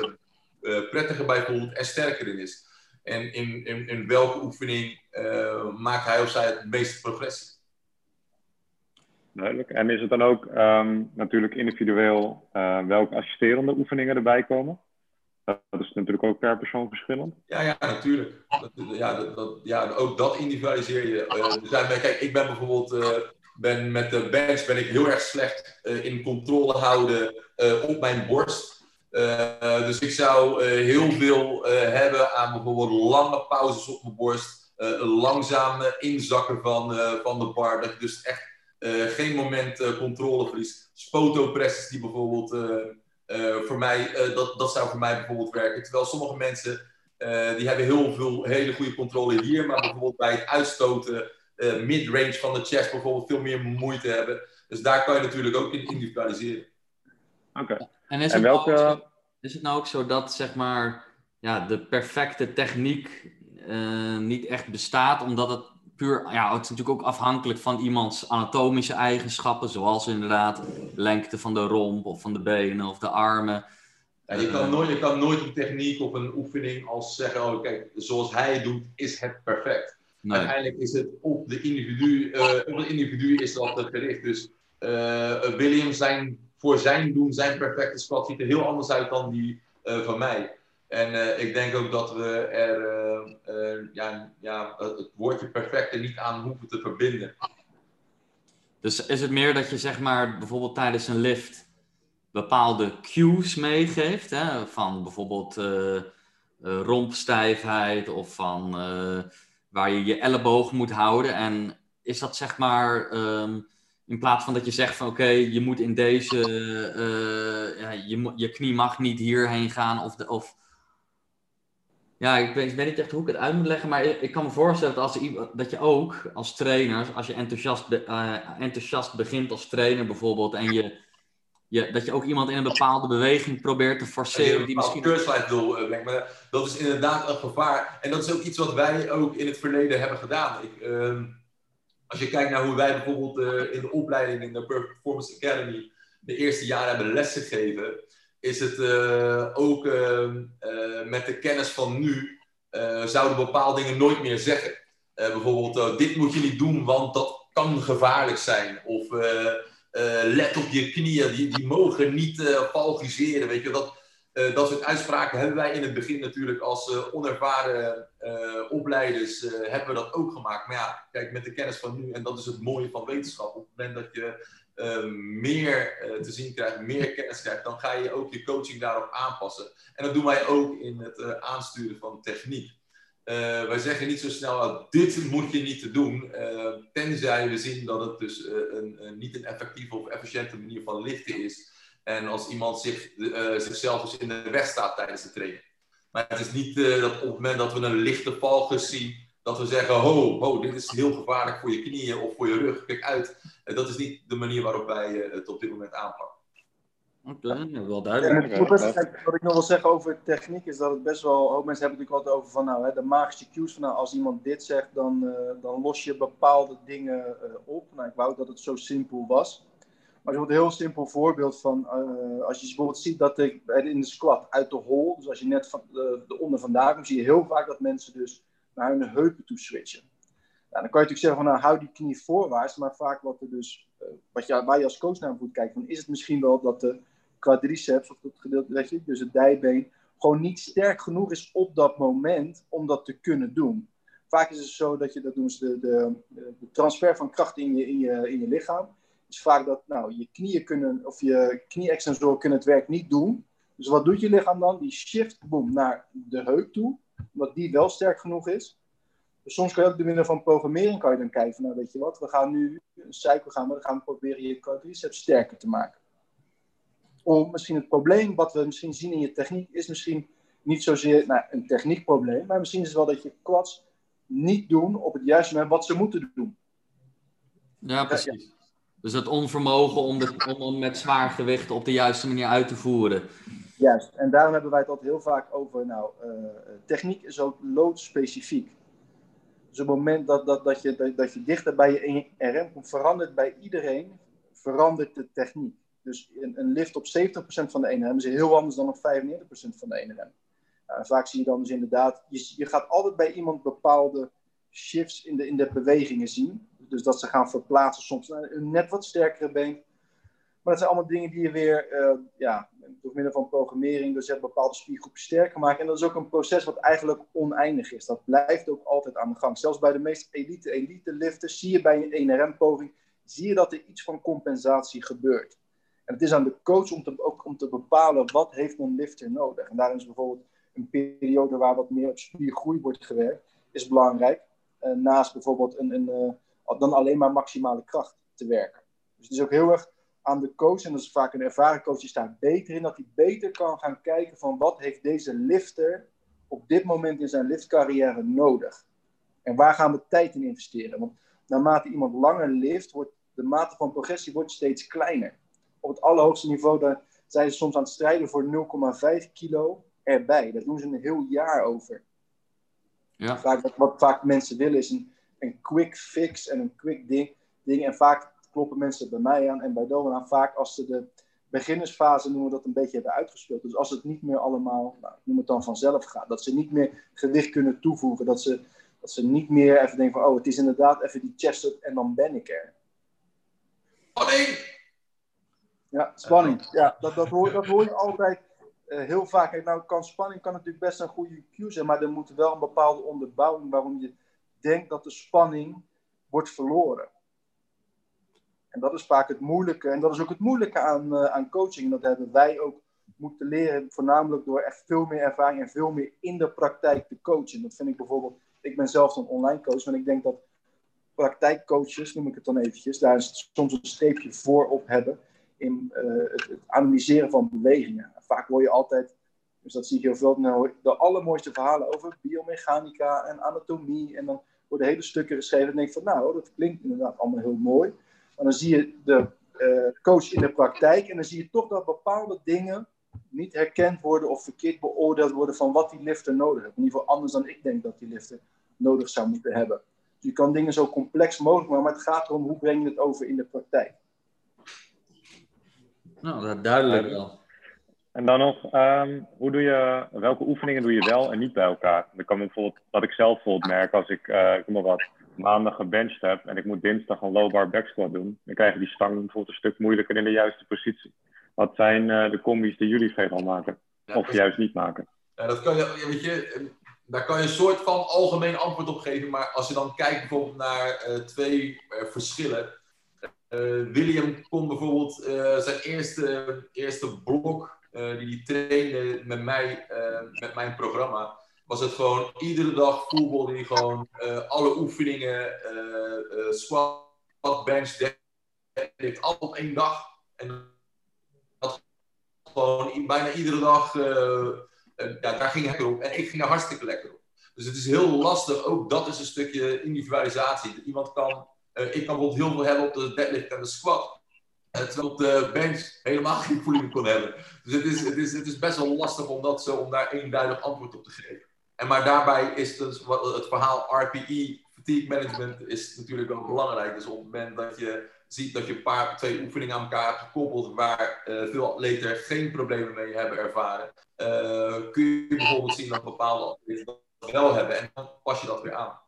Speaker 3: uh, prettiger bij voelt en sterker in is. En in, in, in welke oefening uh, maakt hij of zij het meeste progressie.
Speaker 5: Duidelijk. En is het dan ook um, natuurlijk individueel welke assisterende oefeningen erbij komen? Dat is natuurlijk ook per persoon verschillend.
Speaker 3: Ja, ja natuurlijk. Dat, ja, dat, ja, ook dat individualiseer je. zijn, kijk, ik ben bijvoorbeeld ben met de bench ben ik heel erg slecht uh, in controle houden uh, op mijn borst. Uh, dus ik zou heel veel hebben aan bijvoorbeeld lange pauzes op mijn borst. langzaam inzakken van, van de bar. Dat je dus echt geen moment controle verliest. Spoto-presses die bijvoorbeeld voor mij, dat, dat zou voor mij bijvoorbeeld werken. Terwijl sommige mensen die hebben heel veel hele goede controle hier, maar bijvoorbeeld bij het uitstoten uh, mid-range van de chest bijvoorbeeld veel meer moeite hebben. Dus daar kan je natuurlijk ook in individualiseren.
Speaker 5: Oké.
Speaker 1: En, is, het welke... nou is het nou ook zo dat zeg maar ja, de perfecte techniek uh, niet echt bestaat, omdat het puur, ja, het is natuurlijk ook afhankelijk van iemands anatomische eigenschappen, zoals inderdaad lengte van de romp of van de benen of de armen.
Speaker 3: Ja, je, kan nooit, je kan nooit een techniek of een oefening als zeggen, oh kijk, zoals hij het doet, is het perfect. Nee. Uiteindelijk is het op de individu, uh, op het individu is dat gericht. Dus uh, William zijn, voor zijn doen, zijn perfecte squat ziet er heel anders uit dan die uh, van mij. En eh, ik denk ook dat we er eh, eh, ja, ja, het woordje perfect er niet aan hoeven te verbinden.
Speaker 1: Dus is het meer dat je zeg maar bijvoorbeeld tijdens een lift bepaalde cues meegeeft, hè? van bijvoorbeeld rompstijfheid of van waar je je elleboog moet houden. En is dat zeg maar ehm, in plaats van dat je zegt van oké, je moet in deze, ja, je, je knie mag niet hierheen gaan of, de, of ja, ik weet, ik niet echt hoe ik het uit moet leggen, maar ik, kan me voorstellen dat, als, dat je ook als trainer, als je enthousiast, uh, enthousiast begint als trainer bijvoorbeeld, en je, je, dat je ook iemand in een bepaalde beweging probeert te forceren.
Speaker 3: die misschien... doel uh, maar dat is inderdaad een gevaar. En dat is ook iets wat wij ook in het verleden hebben gedaan. Ik, uh, als je kijkt naar hoe wij bijvoorbeeld uh, in de opleiding in de Performance Academy de eerste jaren hebben lesgegeven is het uh, ook uh, met de kennis van nu, zouden bepaalde dingen nooit meer zeggen. bijvoorbeeld, dit moet je niet doen, want dat kan gevaarlijk zijn. Of let op je knieën, die, die mogen niet valgiseren. Weet je, dat, dat soort uitspraken hebben wij in het begin natuurlijk als onervaren opleiders hebben we dat ook gemaakt. Maar ja, kijk, met de kennis van nu, en dat is het mooie van wetenschap, op het moment dat je meer te zien krijgt, meer kennis krijgt, dan ga je ook je coaching daarop aanpassen. En dat doen wij ook in het aansturen van techniek. Uh, wij zeggen niet zo snel, dit moet je niet doen, tenzij we zien dat het dus een, een, niet een effectieve of efficiënte manier van lichten is. En als iemand zich, zichzelf dus in de weg staat tijdens de training. Maar het is niet dat op het moment dat we een lichte valgus zien, dat we zeggen, ho, dit is heel gevaarlijk voor je knieën of voor je rug, kijk uit. dat is niet de manier waarop wij eh, het op dit moment aanpakken.
Speaker 1: Wel duidelijk.
Speaker 4: Wat ik nog wil zeggen over techniek is dat het best wel, ook mensen hebben natuurlijk altijd over van nou, hè, de magische cues van nou, als iemand dit zegt, dan, uh, dan los je bepaalde dingen uh, op. Nou, ik wou dat het zo simpel was. Maar een heel simpel voorbeeld van, uh, als je bijvoorbeeld ziet dat ik in de squat uit de hol, dus als je net van de, de onder vandaan komt, zie je heel vaak dat mensen dus naar hun heupen toe switchen. Nou, dan kan je natuurlijk zeggen van nou hou die knie voorwaarts, maar vaak wat er dus, wat je, waar je als coach naar moet kijken, van, is het misschien wel dat de quadriceps of dat gedeelte, weet je, dus het dijbeen, gewoon niet sterk genoeg is op dat moment om dat te kunnen doen. Vaak is het zo dat je, dat doen ze de, de, de transfer van kracht in je, in je, in je lichaam, is vaak dat nou, je knieën kunnen, of je knie-extensoren kunnen het werk niet doen. Dus wat doet je lichaam dan? Die shift boom naar de heup toe omdat die wel sterk genoeg is. Dus soms kan je ook door middel van programmering kan je dan kijken nou weet je wat, we gaan nu een cycle gaan, maar dan gaan we proberen je quadriceps sterker te maken. Om misschien het probleem wat we misschien zien in je techniek is misschien niet zozeer nou, een techniekprobleem, maar misschien is het wel dat je quads niet doen op het juiste moment wat ze moeten doen.
Speaker 1: Ja, precies. Dus het onvermogen om, de, om met zwaar gewicht op de juiste manier uit te voeren.
Speaker 4: Juist, en daarom hebben wij het altijd heel vaak over, nou, uh, techniek is ook loodspecifiek. Dus op het moment dat, dat, dat, je, dat, dat je dichter bij je RM komt, verandert bij iedereen, verandert de techniek. Dus een, lift op 70% van de NRM is heel anders dan op 95% van de. Nou, vaak zie je dan dus inderdaad, je, je gaat altijd bij iemand bepaalde shifts in de, in de bewegingen zien. Dus dat ze gaan verplaatsen soms een net wat sterkere been. Maar dat zijn allemaal dingen die je weer uh, ja, door middel van programmering, dus je bepaalde spiergroepen sterker maken. En dat is ook een proces wat eigenlijk oneindig is. Dat blijft ook altijd aan de gang. Zelfs bij de meest elite, elite lifters zie je bij een NRM-poging, zie je dat er iets van compensatie gebeurt. En het is aan de coach om te, om te bepalen wat heeft een lifter nodig. En daarin is bijvoorbeeld een periode waar wat meer op spiergroei wordt gewerkt, is belangrijk. Uh, naast bijvoorbeeld een, een, uh, dan alleen maar maximale kracht te werken. Dus het is ook heel erg aan de coach, en dat is vaak een ervaren coach, die staat beter in, dat hij beter kan gaan kijken van wat heeft deze lifter op dit moment in zijn liftcarrière nodig. En waar gaan we tijd in investeren? Want naarmate iemand langer lift, wordt de mate van progressie wordt steeds kleiner. Op het allerhoogste niveau daar zijn ze soms aan het strijden voor 0,5 kilo erbij. Daar doen ze een heel jaar over. Ja. Vaak, wat, wat vaak mensen willen is een, een quick fix en een quick ding, ding. En vaak kloppen mensen bij mij aan en bij Doan vaak als ze de beginnersfase noemen we dat een beetje hebben uitgespeeld. Dus als het niet meer allemaal, nou, noem het dan vanzelf gaat, dat ze niet meer gewicht kunnen toevoegen, dat ze, dat ze niet meer even denken van, oh, het is inderdaad even die chest up en dan ben ik er.
Speaker 3: Spanning!
Speaker 4: Ja, spanning. Ja, dat, dat, hoor, dat hoor je altijd eh, heel vaak, nou kan spanning kan natuurlijk best een goede cue zijn, maar er moet wel een bepaalde onderbouwing waarom je denkt dat de spanning wordt verloren. En dat is vaak het moeilijke. En dat is ook het moeilijke aan, uh, aan coaching. En dat hebben wij ook moeten leren, voornamelijk door echt veel meer ervaring en veel meer in de praktijk te coachen. Dat vind ik bijvoorbeeld, ik ben zelf een online coach, en ik denk dat praktijkcoaches, noem ik het dan eventjes, daar soms een streepje voor op hebben in uh, het, analyseren van bewegingen. Vaak hoor je altijd, dus dat zie ik heel veel, nou, de allermooiste verhalen over biomechanica en anatomie. En dan worden hele stukken geschreven en denk van, nou, dat klinkt inderdaad allemaal heel mooi. Maar dan zie je de uh, coach in de praktijk en dan zie je toch dat bepaalde dingen niet herkend worden of verkeerd beoordeeld worden van wat die lifter nodig heeft. In ieder geval anders dan ik denk dat die lifter nodig zou moeten hebben. Dus je kan dingen zo complex mogelijk maken, maar het gaat erom hoe breng je het over in de praktijk.
Speaker 1: Nou, dat duidelijk wel.
Speaker 5: En dan nog, um, hoe doe je, welke oefeningen doe je wel en niet bij elkaar? Dan kan bijvoorbeeld, wat ik zelf bijvoorbeeld merk als ik, uh, ik maar wat, maandag gebenched heb en ik moet dinsdag een low bar back squat doen, dan krijg je die stang bijvoorbeeld een stuk moeilijker in de juiste positie. Wat zijn uh, de combis die jullie veelal maken? Ja, of juist niet maken?
Speaker 3: Ja, dat kan je, weet je, daar kan je een soort van algemeen antwoord op geven, maar als je dan kijkt bijvoorbeeld naar uh, twee verschillen, William kon bijvoorbeeld uh, zijn eerste, eerste blok uh, die hij trainde met mij, met mijn programma, was het gewoon iedere dag voetbal die gewoon alle oefeningen, squat, bench, deadlift, al op één dag. En dat gewoon bijna iedere dag, ja, daar ging hij op. En ik ging er hartstikke lekker op. Dus het is heel lastig, ook dat is een stukje individualisatie. Iemand kan ik kan bijvoorbeeld heel veel hebben op de deadlift en de squat. Uh, terwijl op de bench helemaal geen voeling kon hebben. Dus het is, is, het is best wel lastig om, dat zo, om daar eenduidig antwoord op te geven. En maar daarbij is dus het verhaal RPE, fatigue management, is natuurlijk wel belangrijk. Dus op het moment dat je ziet dat je een paar, twee oefeningen aan elkaar hebt gekoppeld waar uh, veel atleten geen problemen mee hebben ervaren, kun je bijvoorbeeld zien dat bepaalde atleten dat wel hebben en dan pas je dat weer aan.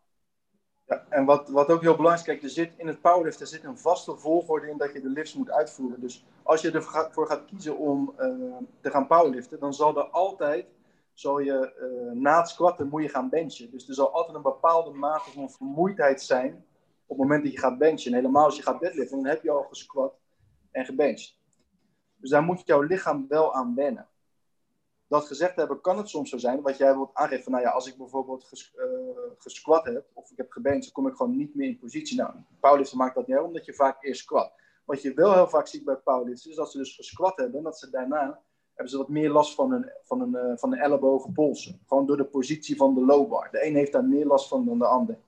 Speaker 4: Ja, en wat, wat ook heel belangrijk is, kijk, er zit in het powerlift er zit een vaste volgorde in dat je de lifts moet uitvoeren. Dus als je ervoor gaat kiezen om uh, te gaan powerliften, dan zal er altijd, zal je, uh, na het squatten moet je gaan benchen. Dus er zal altijd een bepaalde mate van vermoeidheid zijn op het moment dat je gaat benchen. En helemaal als je gaat deadliften, dan heb je al gesquat en gebenched. Dus daar moet jouw lichaam wel aan wennen dat gezegd hebben, kan het soms zo zijn, wat jij wilt aangeven van, nou ja, als ik bijvoorbeeld ges, uh, gesquat heb, of ik heb gebeend, dan kom ik gewoon niet meer in positie. Nou, powerliften maakt dat niet uit, omdat je vaak eerst squat. Wat je wel heel vaak ziet bij powerlifters, is dat ze dus gesquat hebben, en dat ze daarna, hebben ze wat meer last van hun, van hun, uh, van de ellebogen, polsen. Gewoon door de positie van de low bar. De een heeft daar meer last van dan de ander.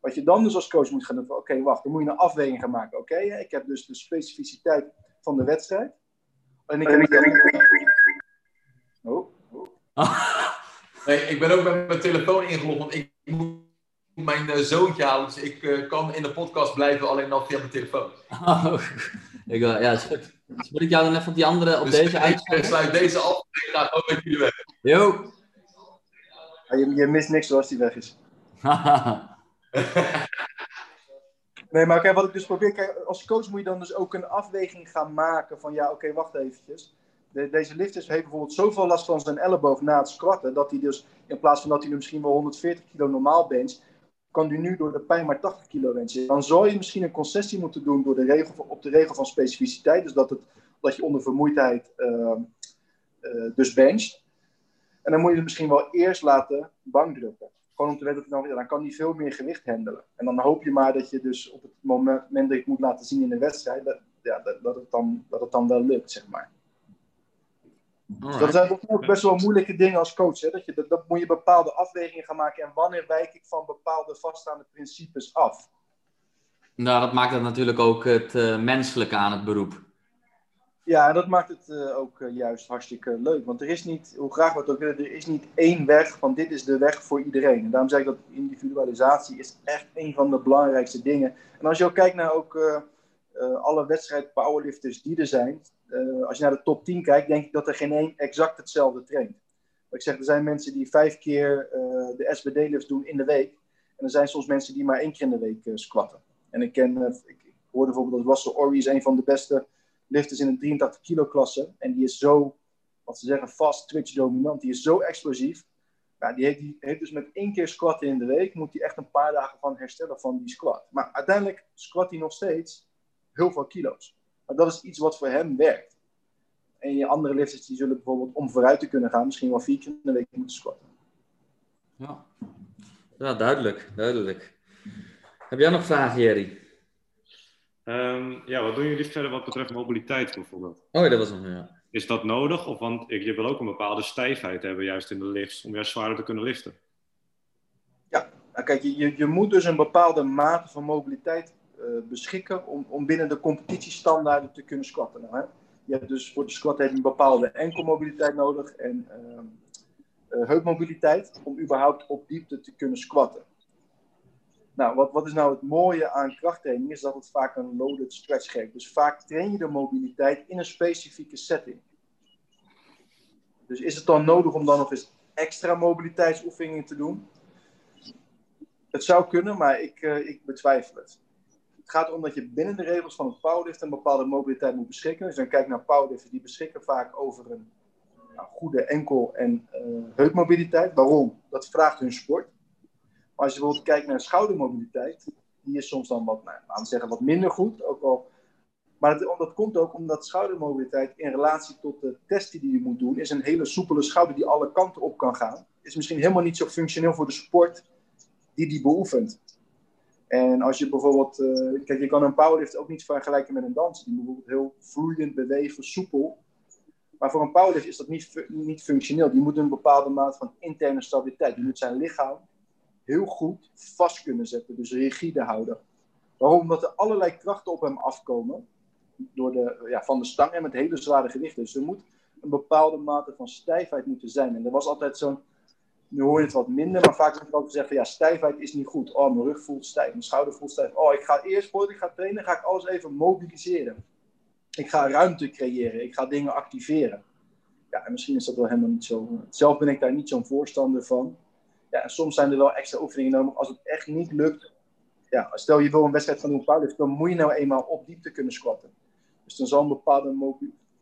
Speaker 4: Wat je dan dus als coach moet gaan doen, oké, okay, wacht, dan moet je een afweging gaan maken. Oké, okay, ik heb dus de specificiteit van de wedstrijd. En ik heb...
Speaker 3: Nee, ik ben ook met mijn telefoon ingelogd, want ik moet mijn uh, zoontje halen. Dus ik uh, kan in de podcast blijven, alleen nog via mijn telefoon.
Speaker 1: Oh, ik, uh, ja, is goed. Dus moet ik jou dan even op die andere, op dus deze
Speaker 3: uitzending? Ik sluit deze af en ik ga ook met jullie weg.
Speaker 1: Jo.
Speaker 4: Ja, je, je, mist niks zoals die weg is. nee, maar kijk, wat ik dus probeer, kijk, als coach moet je dan dus ook een afweging gaan maken van ja, oké, okay, wacht eventjes de, deze lifters heeft bijvoorbeeld zoveel last van zijn elleboog na het squatten, dat hij dus in plaats van dat hij misschien wel 140 kilo normaal bencht, kan hij nu door de pijn maar 80 kilo benchen. Dan zou je misschien een concessie moeten doen door de regel, op de regel van specificiteit, dus dat, het, dat je onder vermoeidheid uh, uh, dus bencht. En dan moet je het misschien wel eerst laten bankdrukken. Gewoon om te weten dat nou, ja, dan kan hij veel meer gewicht handelen. En dan hoop je maar dat je dus op het moment, dat je het moet laten zien in de wedstrijd, dat, ja, dat, het dan, dat het dan wel lukt, zeg maar. Dus dat zijn ook best wel moeilijke dingen als coach. Hè? Dat, je, dat, dat, moet je bepaalde afwegingen gaan maken. En wanneer wijk ik van bepaalde vaststaande principes af?
Speaker 1: Nou, dat maakt het natuurlijk ook het uh, menselijke aan het beroep.
Speaker 4: Ja, en dat maakt het uh, ook uh, juist hartstikke leuk. Want er is niet, hoe graag we het ook willen, er is niet één weg van dit is de weg voor iedereen. En daarom zeg ik dat individualisatie is echt een van de belangrijkste dingen. En als je ook kijkt naar ook, alle wedstrijd powerlifters die er zijn, uh, als je naar de top 10 kijkt, denk ik dat er geen één exact hetzelfde traint. ik zeg, er zijn mensen die vijf keer uh, de SBD-lifts doen in de week. En er zijn soms mensen die maar één keer in de week uh, squatten. En ik ken, ik, hoorde bijvoorbeeld dat Russell Orry is een van de beste lifters in de 83 kilo klasse. En die is zo wat ze zeggen, fast twitch dominant. Die is zo explosief. Ja, die, heeft, die heeft dus met één keer squatten in de week, moet hij echt een paar dagen van herstellen van die squat. Maar uiteindelijk squat hij nog steeds heel veel kilo's. Maar dat is iets wat voor hem werkt. En je andere lifters die zullen bijvoorbeeld om vooruit te kunnen gaan, misschien wel vier keer in de week moeten squatten.
Speaker 1: Ja, ja duidelijk, duidelijk. Heb jij nog vragen, Jerry?
Speaker 6: Ehm, ja, wat doen jullie verder wat betreft mobiliteit bijvoorbeeld?
Speaker 1: Oh ja, dat was nog, ja.
Speaker 6: Is dat nodig? Of, want je wil ook een bepaalde stijfheid hebben juist in de lifts, om juist zwaarder te kunnen liften.
Speaker 4: Ja, nou kijk, je, je moet dus een bepaalde mate van mobiliteit beschikken om, om binnen de competitiestandaarden te kunnen squatten. Nou, hè? Je hebt dus voor de squat heb je een bepaalde enkelmobiliteit nodig en uh, uh, heupmobiliteit om überhaupt op diepte te kunnen squatten. Nou, wat, wat is nou het mooie aan krachttraining? Is dat het vaak een loaded stretch geeft. Dus vaak train je de mobiliteit in een specifieke setting. Dus is het dan nodig om dan nog eens extra mobiliteitsoefeningen te doen? Het zou kunnen, maar ik, uh, ik betwijfel het. Het gaat om dat je binnen de regels van het powerlift een bepaalde mobiliteit moet beschikken. Dus dan kijk naar powerlifters, die beschikken vaak over een nou, goede enkel- en uh, heupmobiliteit. Waarom? Dat vraagt hun sport. Maar als je bijvoorbeeld kijkt naar schoudermobiliteit, die is soms dan wat, nou, laten we zeggen, wat minder goed. Ook al, maar dat komt ook omdat schoudermobiliteit in relatie tot de testen die je moet doen, is een hele soepele schouder die alle kanten op kan gaan. Is misschien helemaal niet zo functioneel voor de sport die die beoefent. En als je bijvoorbeeld, uh, kijk, je kan een powerlift ook niet vergelijken met een dans. Die bijvoorbeeld heel vloeiend bewegen, soepel. Maar voor een powerlift is dat niet, niet functioneel. Die moet een bepaalde mate van interne stabiliteit. Die moet zijn lichaam heel goed vast kunnen zetten, dus rigide houden. Waarom? Omdat er allerlei krachten op hem afkomen door de, ja, van de stang en met hele zware gewichten. Dus er moet een bepaalde mate van stijfheid moeten zijn. En er was altijd zo'n, nu hoor je het wat minder, maar vaak wordt ook gezegd van ja, stijfheid is niet goed. Oh, mijn rug voelt stijf, mijn schouder voelt stijf. Oh, ik ga eerst voordat ik ga trainen, ga ik alles even mobiliseren. Ik ga ruimte creëren, ik ga dingen activeren. Ja, en misschien is dat wel helemaal niet zo. Zelf ben ik daar niet zo'n voorstander van. Ja, en soms zijn er wel extra oefeningen nodig als het echt niet lukt. Ja, stel je wil een wedstrijd gaan doen powerlift, dan moet je nou eenmaal op diepte kunnen squatten. Dus dan zal een bepaalde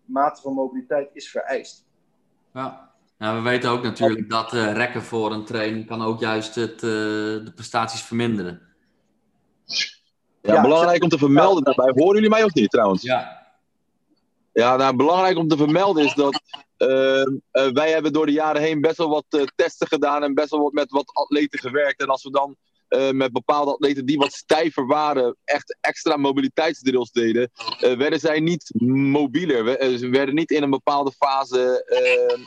Speaker 4: mate van mobiliteit is vereist.
Speaker 1: Ja. Nou, we weten ook natuurlijk dat uh, rekken voor een training kan ook juist het, uh, de prestaties verminderen.
Speaker 3: Ja, ja belangrijk om te vermelden daarbij. Horen jullie mij of niet trouwens?
Speaker 1: Ja.
Speaker 3: Ja, nou, belangrijk om te vermelden is dat uh, uh, wij hebben door de jaren heen best wel wat uh, testen gedaan en best wel wat met wat atleten gewerkt. En als we dan met bepaalde atleten die wat stijver waren, echt extra mobiliteitsdrills deden, werden zij niet mobieler. We, ze werden niet in een bepaalde fase,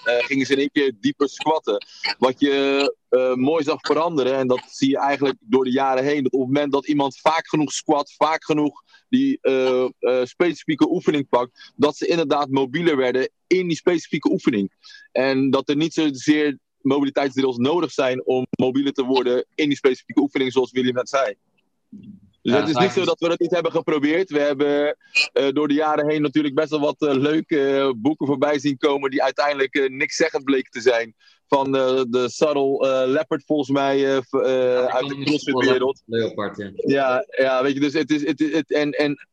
Speaker 3: gingen ze in één keer dieper squatten. Wat je mooi zag veranderen, en dat zie je eigenlijk door de jaren heen, dat op het moment dat iemand vaak genoeg squat, vaak genoeg die specifieke oefening pakt, dat ze inderdaad mobieler werden in die specifieke oefening. En dat er niet zozeer mobiliteitsdrills nodig zijn om mobieler te worden in die specifieke oefening, zoals William net zei. Dus ja, het is niet zo dat we het niet hebben geprobeerd. We hebben uh, door de jaren heen natuurlijk best wel wat uh, leuke boeken voorbij zien komen die uiteindelijk niks zeggend bleken te zijn. Van de Subtle Leopard volgens mij ja, uit de CrossFit-wereld.
Speaker 1: Leopard, ja.
Speaker 3: ja. Ja, weet je, dus het is... Het, het, en, en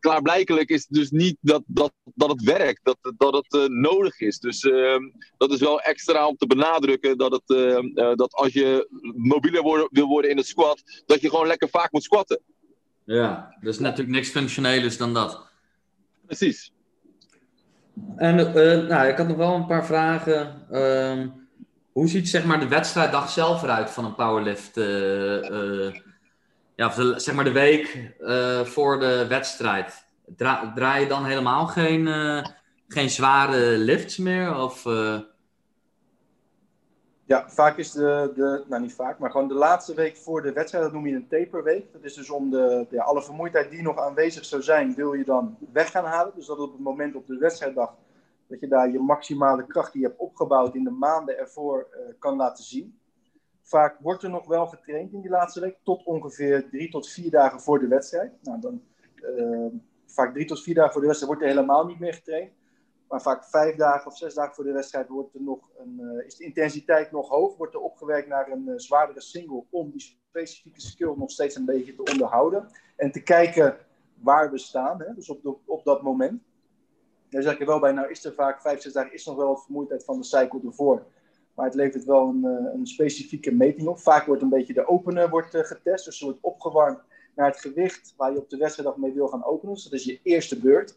Speaker 3: klaarblijkelijk is het dus niet dat, dat, dat het werkt, dat, dat het uh, nodig is. Dus uh, dat is wel extra om te benadrukken dat, het, uh, dat als je mobieler worden, wil worden in het squat, dat je gewoon lekker vaak moet squatten.
Speaker 1: Ja, er is natuurlijk niks functioneels dan dat.
Speaker 3: Precies.
Speaker 1: En nou, ik had nog wel een paar vragen. Ehm, hoe ziet zeg maar, de wedstrijddag zelf eruit van een powerlift? Ja, zeg maar de week uh, voor de wedstrijd. Dra draai je dan helemaal geen, uh, geen zware lifts meer? Of, uh...
Speaker 4: Ja, vaak is de, de, nou niet vaak, maar gewoon de laatste week voor de wedstrijd, dat noem je een taperweek. Dat is dus om de, ja, alle vermoeidheid die nog aanwezig zou zijn, wil je dan weg gaan halen. Dus dat op het moment op de wedstrijddag, dat je daar je maximale kracht die je hebt opgebouwd in de maanden ervoor kan laten zien. Vaak wordt er nog wel getraind in die laatste week, tot ongeveer drie tot vier dagen voor de wedstrijd. Nou, dan, uh, vaak drie tot vier dagen voor de wedstrijd wordt er helemaal niet meer getraind. Maar vaak vijf dagen of zes dagen voor de wedstrijd wordt er nog een, uh, is de intensiteit nog hoog. Wordt er opgewerkt naar een uh, zwaardere single om die specifieke skill nog steeds een beetje te onderhouden. En te kijken waar we staan, hè, dus op, op dat moment. Dan zeg ik wel bij, nou is er vaak vijf, zes dagen is nog wel vermoeidheid van de cycle ervoor. Maar het levert wel een, eh, een specifieke meting op. Vaak wordt een beetje de opener wordt, eh, getest. Dus er wordt opgewarmd naar het gewicht waar je op de wedstrijddag mee wil gaan openen. Dus dat is je eerste beurt.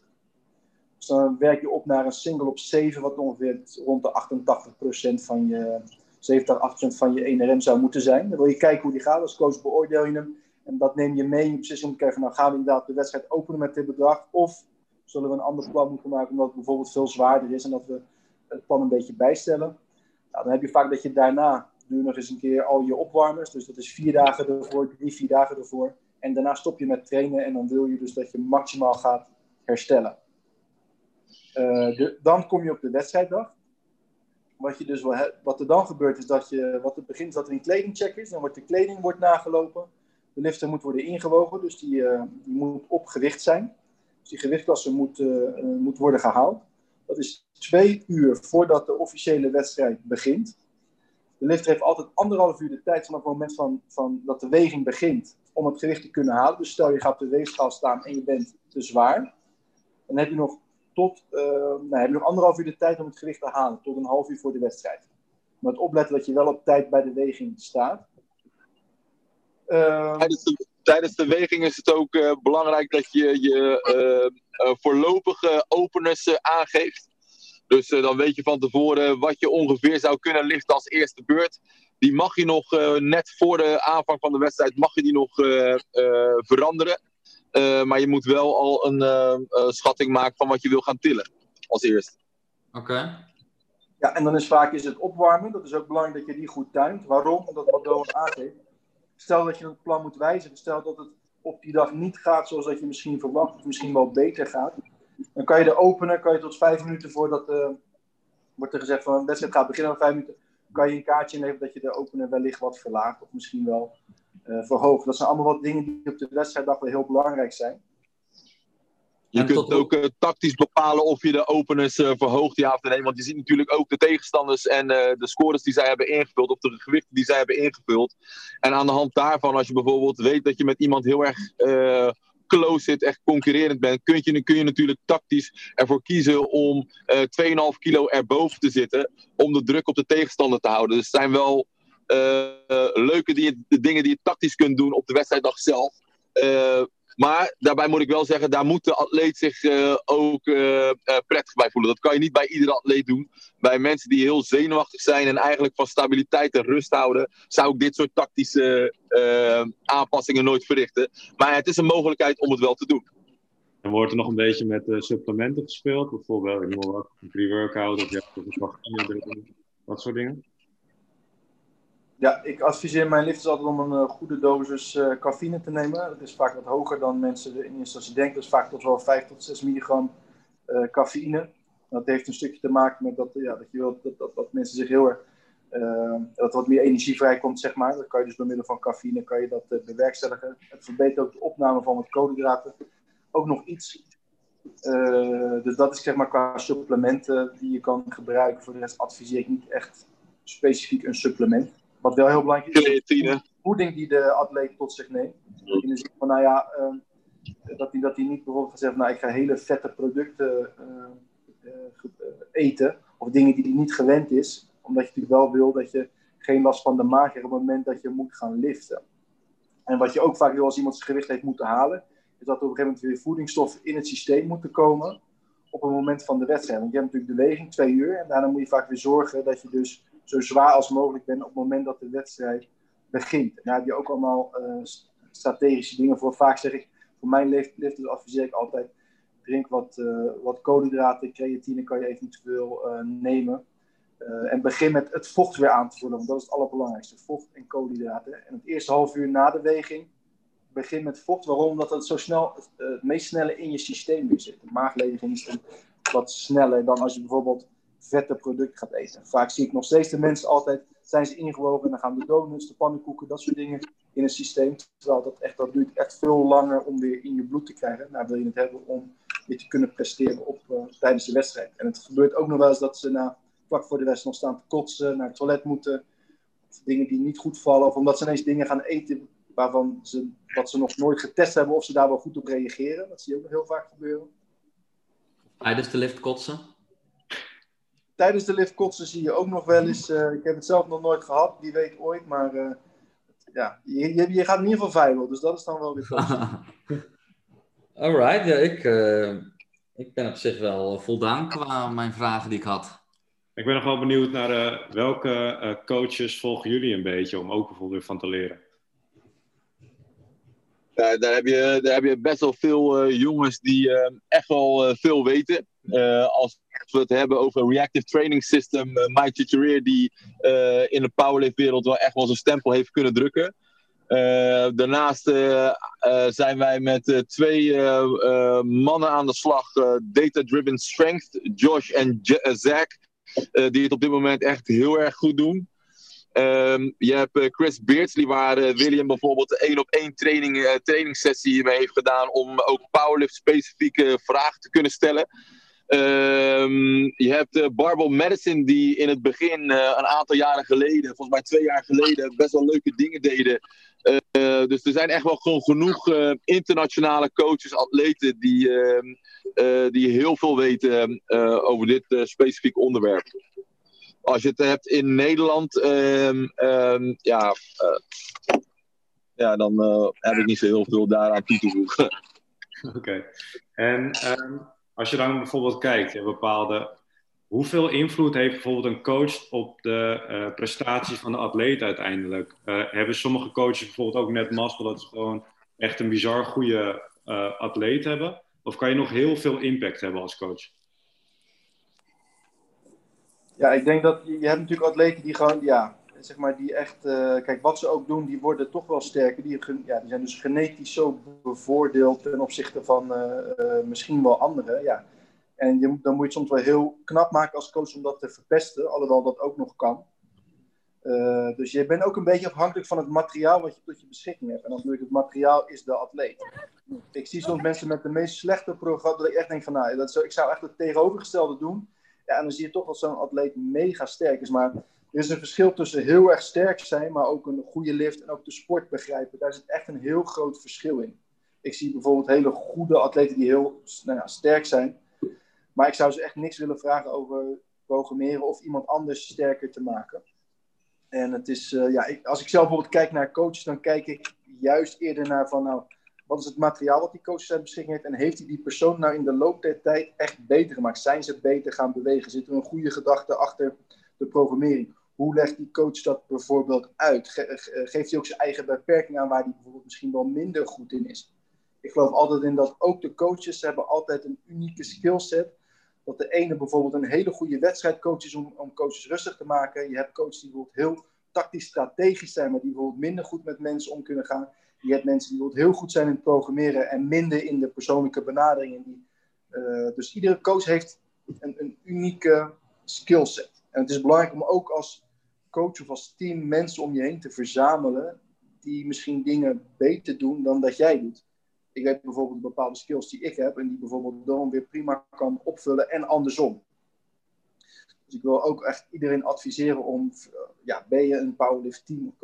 Speaker 4: Dus dan werk je op naar een single op 7, wat ongeveer rond de 88% van je, 70, 8% van je 1RM zou moeten zijn. Dan wil je kijken hoe die gaat. Als coach beoordeel je hem. En dat neem je mee in je beslissing om te kijken, nou gaan we inderdaad de wedstrijd openen met dit bedrag. Of zullen we een ander plan moeten maken omdat het bijvoorbeeld veel zwaarder is en dat we het plan een beetje bijstellen. Nou, dan heb je vaak dat je daarna doe nog eens een keer al je opwarmers. Dus dat is vier dagen ervoor, drie, vier dagen ervoor. En daarna stop je met trainen en dan wil je dus dat je maximaal gaat herstellen. De, dan kom je op de wedstrijddag. Wat, je dus wel wat er dan gebeurt is dat je, wat het begint dat er een kledingcheck is. Dan wordt de kleding wordt nagelopen. De lifter moet worden ingewogen, dus die, die moet op gewicht zijn. Dus die gewichtklasse moet, uh, moet worden gehaald. Dat is twee uur voordat de officiële wedstrijd begint. De lifter heeft altijd anderhalf uur de tijd vanaf het moment van, van dat de weging begint om het gewicht te kunnen halen. Dus stel je gaat op de weegschaal staan en je bent te zwaar. Dan heb je nog tot uh, nou, heb je nog anderhalf uur de tijd om het gewicht te halen, tot een half uur voor de wedstrijd. Met opletten dat je wel op tijd bij de weging staat.
Speaker 3: Uh, tijdens, de, weging is het ook uh, belangrijk dat je je voorlopige openers aangeeft. Dus dan weet je van tevoren wat je ongeveer zou kunnen lichten als eerste beurt. Die mag je nog net voor de aanvang van de wedstrijd mag je die nog veranderen. Uh, maar je moet wel al een uh, schatting maken van wat je wil gaan tillen als eerste.
Speaker 1: Oké. Okay.
Speaker 4: Ja, en dan is vaak is het opwarmen. Dat is ook belangrijk dat je die goed tuint. Waarom? Omdat wat Doan aangeeft. Stel dat je het plan moet wijzigen. Stel dat het op die dag niet gaat zoals dat je misschien verwacht. Of misschien wel beter gaat. Dan kan je de openen. Kan je tot vijf minuten voordat uh, wordt er gezegd van een wedstrijd gaat beginnen. Vijf minuten. Kan je een kaartje inleveren dat je de opener wellicht wat verlaagt. Of misschien wel uh, verhogen. Dat zijn allemaal wat dingen die op de wedstrijddag wel heel belangrijk zijn.
Speaker 3: Je kunt ook uh, tactisch bepalen of je de openers uh, verhoogt, ja of nee. Want je ziet natuurlijk ook de tegenstanders en de scores die zij hebben ingevuld, of de gewichten die zij hebben ingevuld. En aan de hand daarvan, als je bijvoorbeeld weet dat je met iemand heel erg close zit, echt concurrerend bent, kun je, kun je natuurlijk tactisch ervoor kiezen om 2,5 kilo erboven te zitten, om de druk op de tegenstander te houden. Dus het zijn wel leuke die, de dingen die je tactisch kunt doen op de wedstrijddag zelf. Uh, maar daarbij moet ik wel zeggen, daar moet de atleet zich uh, ook prettig bij voelen. Dat kan je niet bij iedere atleet doen. Bij mensen die heel zenuwachtig zijn en eigenlijk van stabiliteit en rust houden, zou ik dit soort tactische aanpassingen nooit verrichten. Maar het is een mogelijkheid om het wel te doen.
Speaker 6: Dan wordt er nog een beetje met supplementen gespeeld, bijvoorbeeld ik wat, pre-workout of ja, dat soort dingen.
Speaker 4: Ja, ik adviseer mijn lifters altijd om een uh, goede dosis uh, cafeïne te nemen. Dat is vaak wat hoger dan mensen in eerste instantie denken. Dat is vaak tot wel 5 tot 6 milligram uh, cafeïne. Dat heeft een stukje te maken met dat, ja, dat je wilt dat, dat, dat mensen zich heel erg... dat wat meer energie vrijkomt, zeg maar. Dat kan je dus door middel van cafeïne kan je dat bewerkstelligen. Het verbetert ook de opname van wat koolhydraten. Ook nog iets. dus dat is zeg maar qua supplementen die je kan gebruiken. Voor de rest adviseer ik niet echt specifiek een supplement. Wat wel heel belangrijk is, de voeding die de atleet tot zich neemt. In de zin van, nou ja, uh, dat, hij, dat hij niet bijvoorbeeld zeggen, nou ik ga hele vette producten uh, uh, eten. Of dingen die hij niet gewend is. Omdat je natuurlijk wel wil dat je geen last van de maag hebt op het moment dat je moet gaan liften. En wat je ook vaak wil als iemand zijn gewicht heeft moeten halen, is dat er op een gegeven moment weer voedingsstoffen in het systeem moeten komen op het moment van de wedstrijd. Want je hebt natuurlijk de weging, twee uur. En daarna moet je vaak weer zorgen dat je dus zo zwaar als mogelijk bent op het moment dat de wedstrijd begint. En daar heb je ook allemaal uh, strategische dingen voor. Vaak zeg ik, voor mijn lifters adviseer ik altijd, drink wat, uh, wat koolhydraten, creatine kan je eventueel uh, nemen. en begin met het vocht weer aan te vullen, want dat is het allerbelangrijkste. Vocht en koolhydraten. En het eerste half uur na de weging, begin met vocht. Waarom? Omdat het zo snel, het meest snelle in je systeem weer zit. De maaglediging is wat sneller dan als je bijvoorbeeld vette product gaat eten. Vaak zie ik nog steeds de mensen altijd, zijn ze ingewogen en dan gaan de donuts, de pannenkoeken, dat soort dingen in het systeem. Terwijl dat, echt, dat duurt echt veel langer om weer in je bloed te krijgen. Nou, wil je het hebben om weer te kunnen presteren op, uh, tijdens de wedstrijd. En het gebeurt ook nog wel eens dat ze na, vlak voor de wedstrijd nog staan te kotsen, naar het toilet moeten. Of dingen die niet goed vallen. Of omdat ze ineens dingen gaan eten waarvan ze, wat ze nog nooit getest hebben of ze daar wel goed op reageren. Dat zie je ook heel vaak gebeuren.
Speaker 1: Tijdens de lift kotsen?
Speaker 4: Tijdens de lift kotsen zie je ook nog wel eens. eh, ik heb het zelf nog nooit gehad, wie weet ooit. Maar eh, ja, je, je, je gaat in ieder geval veilig. Dus dat is dan wel weer.
Speaker 1: Alright, ja, ik, eh, ik ben op zich wel voldaan qua mijn vragen die ik had.
Speaker 6: Ik ben nog wel benieuwd naar eh, welke eh, coaches volgen jullie een beetje om ook bijvoorbeeld weer van te leren.
Speaker 3: Ja, daar, heb je, daar heb je best wel veel eh, jongens die echt wel eh, veel weten. Eh, als we het hebben over een reactive training system, uh, Mike Tutorier die eh, in de powerlift wereld wel echt wel zijn stempel heeft kunnen drukken. Eh, daarnaast eh, eh, zijn wij met eh, twee eh, eh, mannen aan de slag, eh, Data Driven Strength, Josh en eh, Zach, eh, die het op dit moment echt heel erg goed doen. Ehm, je hebt eh, Chris Beardsley, waar eh, William bijvoorbeeld een één op één training, eh, trainingssessie mee heeft gedaan om ook powerlift specifieke vragen te kunnen stellen. Ehm, je hebt eh, Barbel Madison, die in het begin, eh, een aantal jaren geleden, volgens mij twee jaar geleden, best wel leuke dingen deden. Eh, dus er zijn echt wel gewoon genoeg internationale coaches, atleten, die, ehm, eh, die heel veel weten over dit specifieke onderwerp. Als je het hebt in Nederland, ehm, ja, ja, dan heb ik niet zo heel veel daaraan toe te voegen.
Speaker 6: Oké. En als je dan bijvoorbeeld kijkt, bepaalde, hoeveel invloed heeft bijvoorbeeld een coach op de eh, prestaties van de atleet uiteindelijk? Eh, hebben sommige coaches bijvoorbeeld ook net mazzel dat ze gewoon echt een bizar goede eh, atleet hebben? Of kan je nog heel veel impact hebben als coach?
Speaker 4: Ja, ik denk dat je hebt natuurlijk atleten die gewoon, ja, zeg maar, die echt, eh, kijk, wat ze ook doen, die worden toch wel sterker. Die, ja, die zijn dus genetisch zo bevoordeeld ten opzichte van eh, eh, misschien wel anderen, ja. En je, dan moet je het soms wel heel knap maken als coach om dat te verpesten, alhoewel dat ook nog kan. Dus je bent ook een beetje afhankelijk van het materiaal wat je tot je beschikking hebt. En dan natuurlijk het materiaal is de atleet. Ik zie soms mensen met de meest slechte programma, dat ik echt denk van, nou, dat zou, ik zou echt het tegenovergestelde doen. Ja, en dan zie je toch dat zo'n atleet mega sterk is. Maar er is een verschil tussen heel erg sterk zijn, maar ook een goede lift en ook de sport begrijpen. Daar zit echt een heel groot verschil in. Ik zie bijvoorbeeld hele goede atleten die heel nou ja, sterk zijn. Maar ik zou ze echt niks willen vragen over programmeren of iemand anders sterker te maken. En het is, eh, ja, ik, als ik zelf bijvoorbeeld kijk naar coaches, dan kijk ik juist eerder naar van, nou, wat is het materiaal wat die coach zijn beschikking heeft? En heeft hij die persoon nou in de loop der tijd echt beter gemaakt? Zijn ze beter gaan bewegen? Zit er een goede gedachte achter de programmering? Hoe legt die coach dat bijvoorbeeld uit? Ge- ge- geeft hij ook zijn eigen beperking aan waar hij bijvoorbeeld misschien wel minder goed in is? Ik geloof altijd in dat ook de coaches hebben altijd een unieke skillset. Dat de ene bijvoorbeeld een hele goede wedstrijdcoach is om, om coaches rustig te maken. Je hebt coaches die heel tactisch strategisch zijn, maar die bijvoorbeeld minder goed met mensen om kunnen gaan. Je hebt mensen die bijvoorbeeld heel goed zijn in het programmeren en minder in de persoonlijke benadering. En die, eh, dus iedere coach heeft een, een unieke skillset. En het is belangrijk om ook als coach of als team mensen om je heen te verzamelen die misschien dingen beter doen dan dat jij doet. Ik weet bijvoorbeeld bepaalde skills die ik heb en die bijvoorbeeld Doan weer prima kan opvullen en andersom. Dus ik wil ook echt iedereen adviseren om, eh, ja, ben je een powerlift team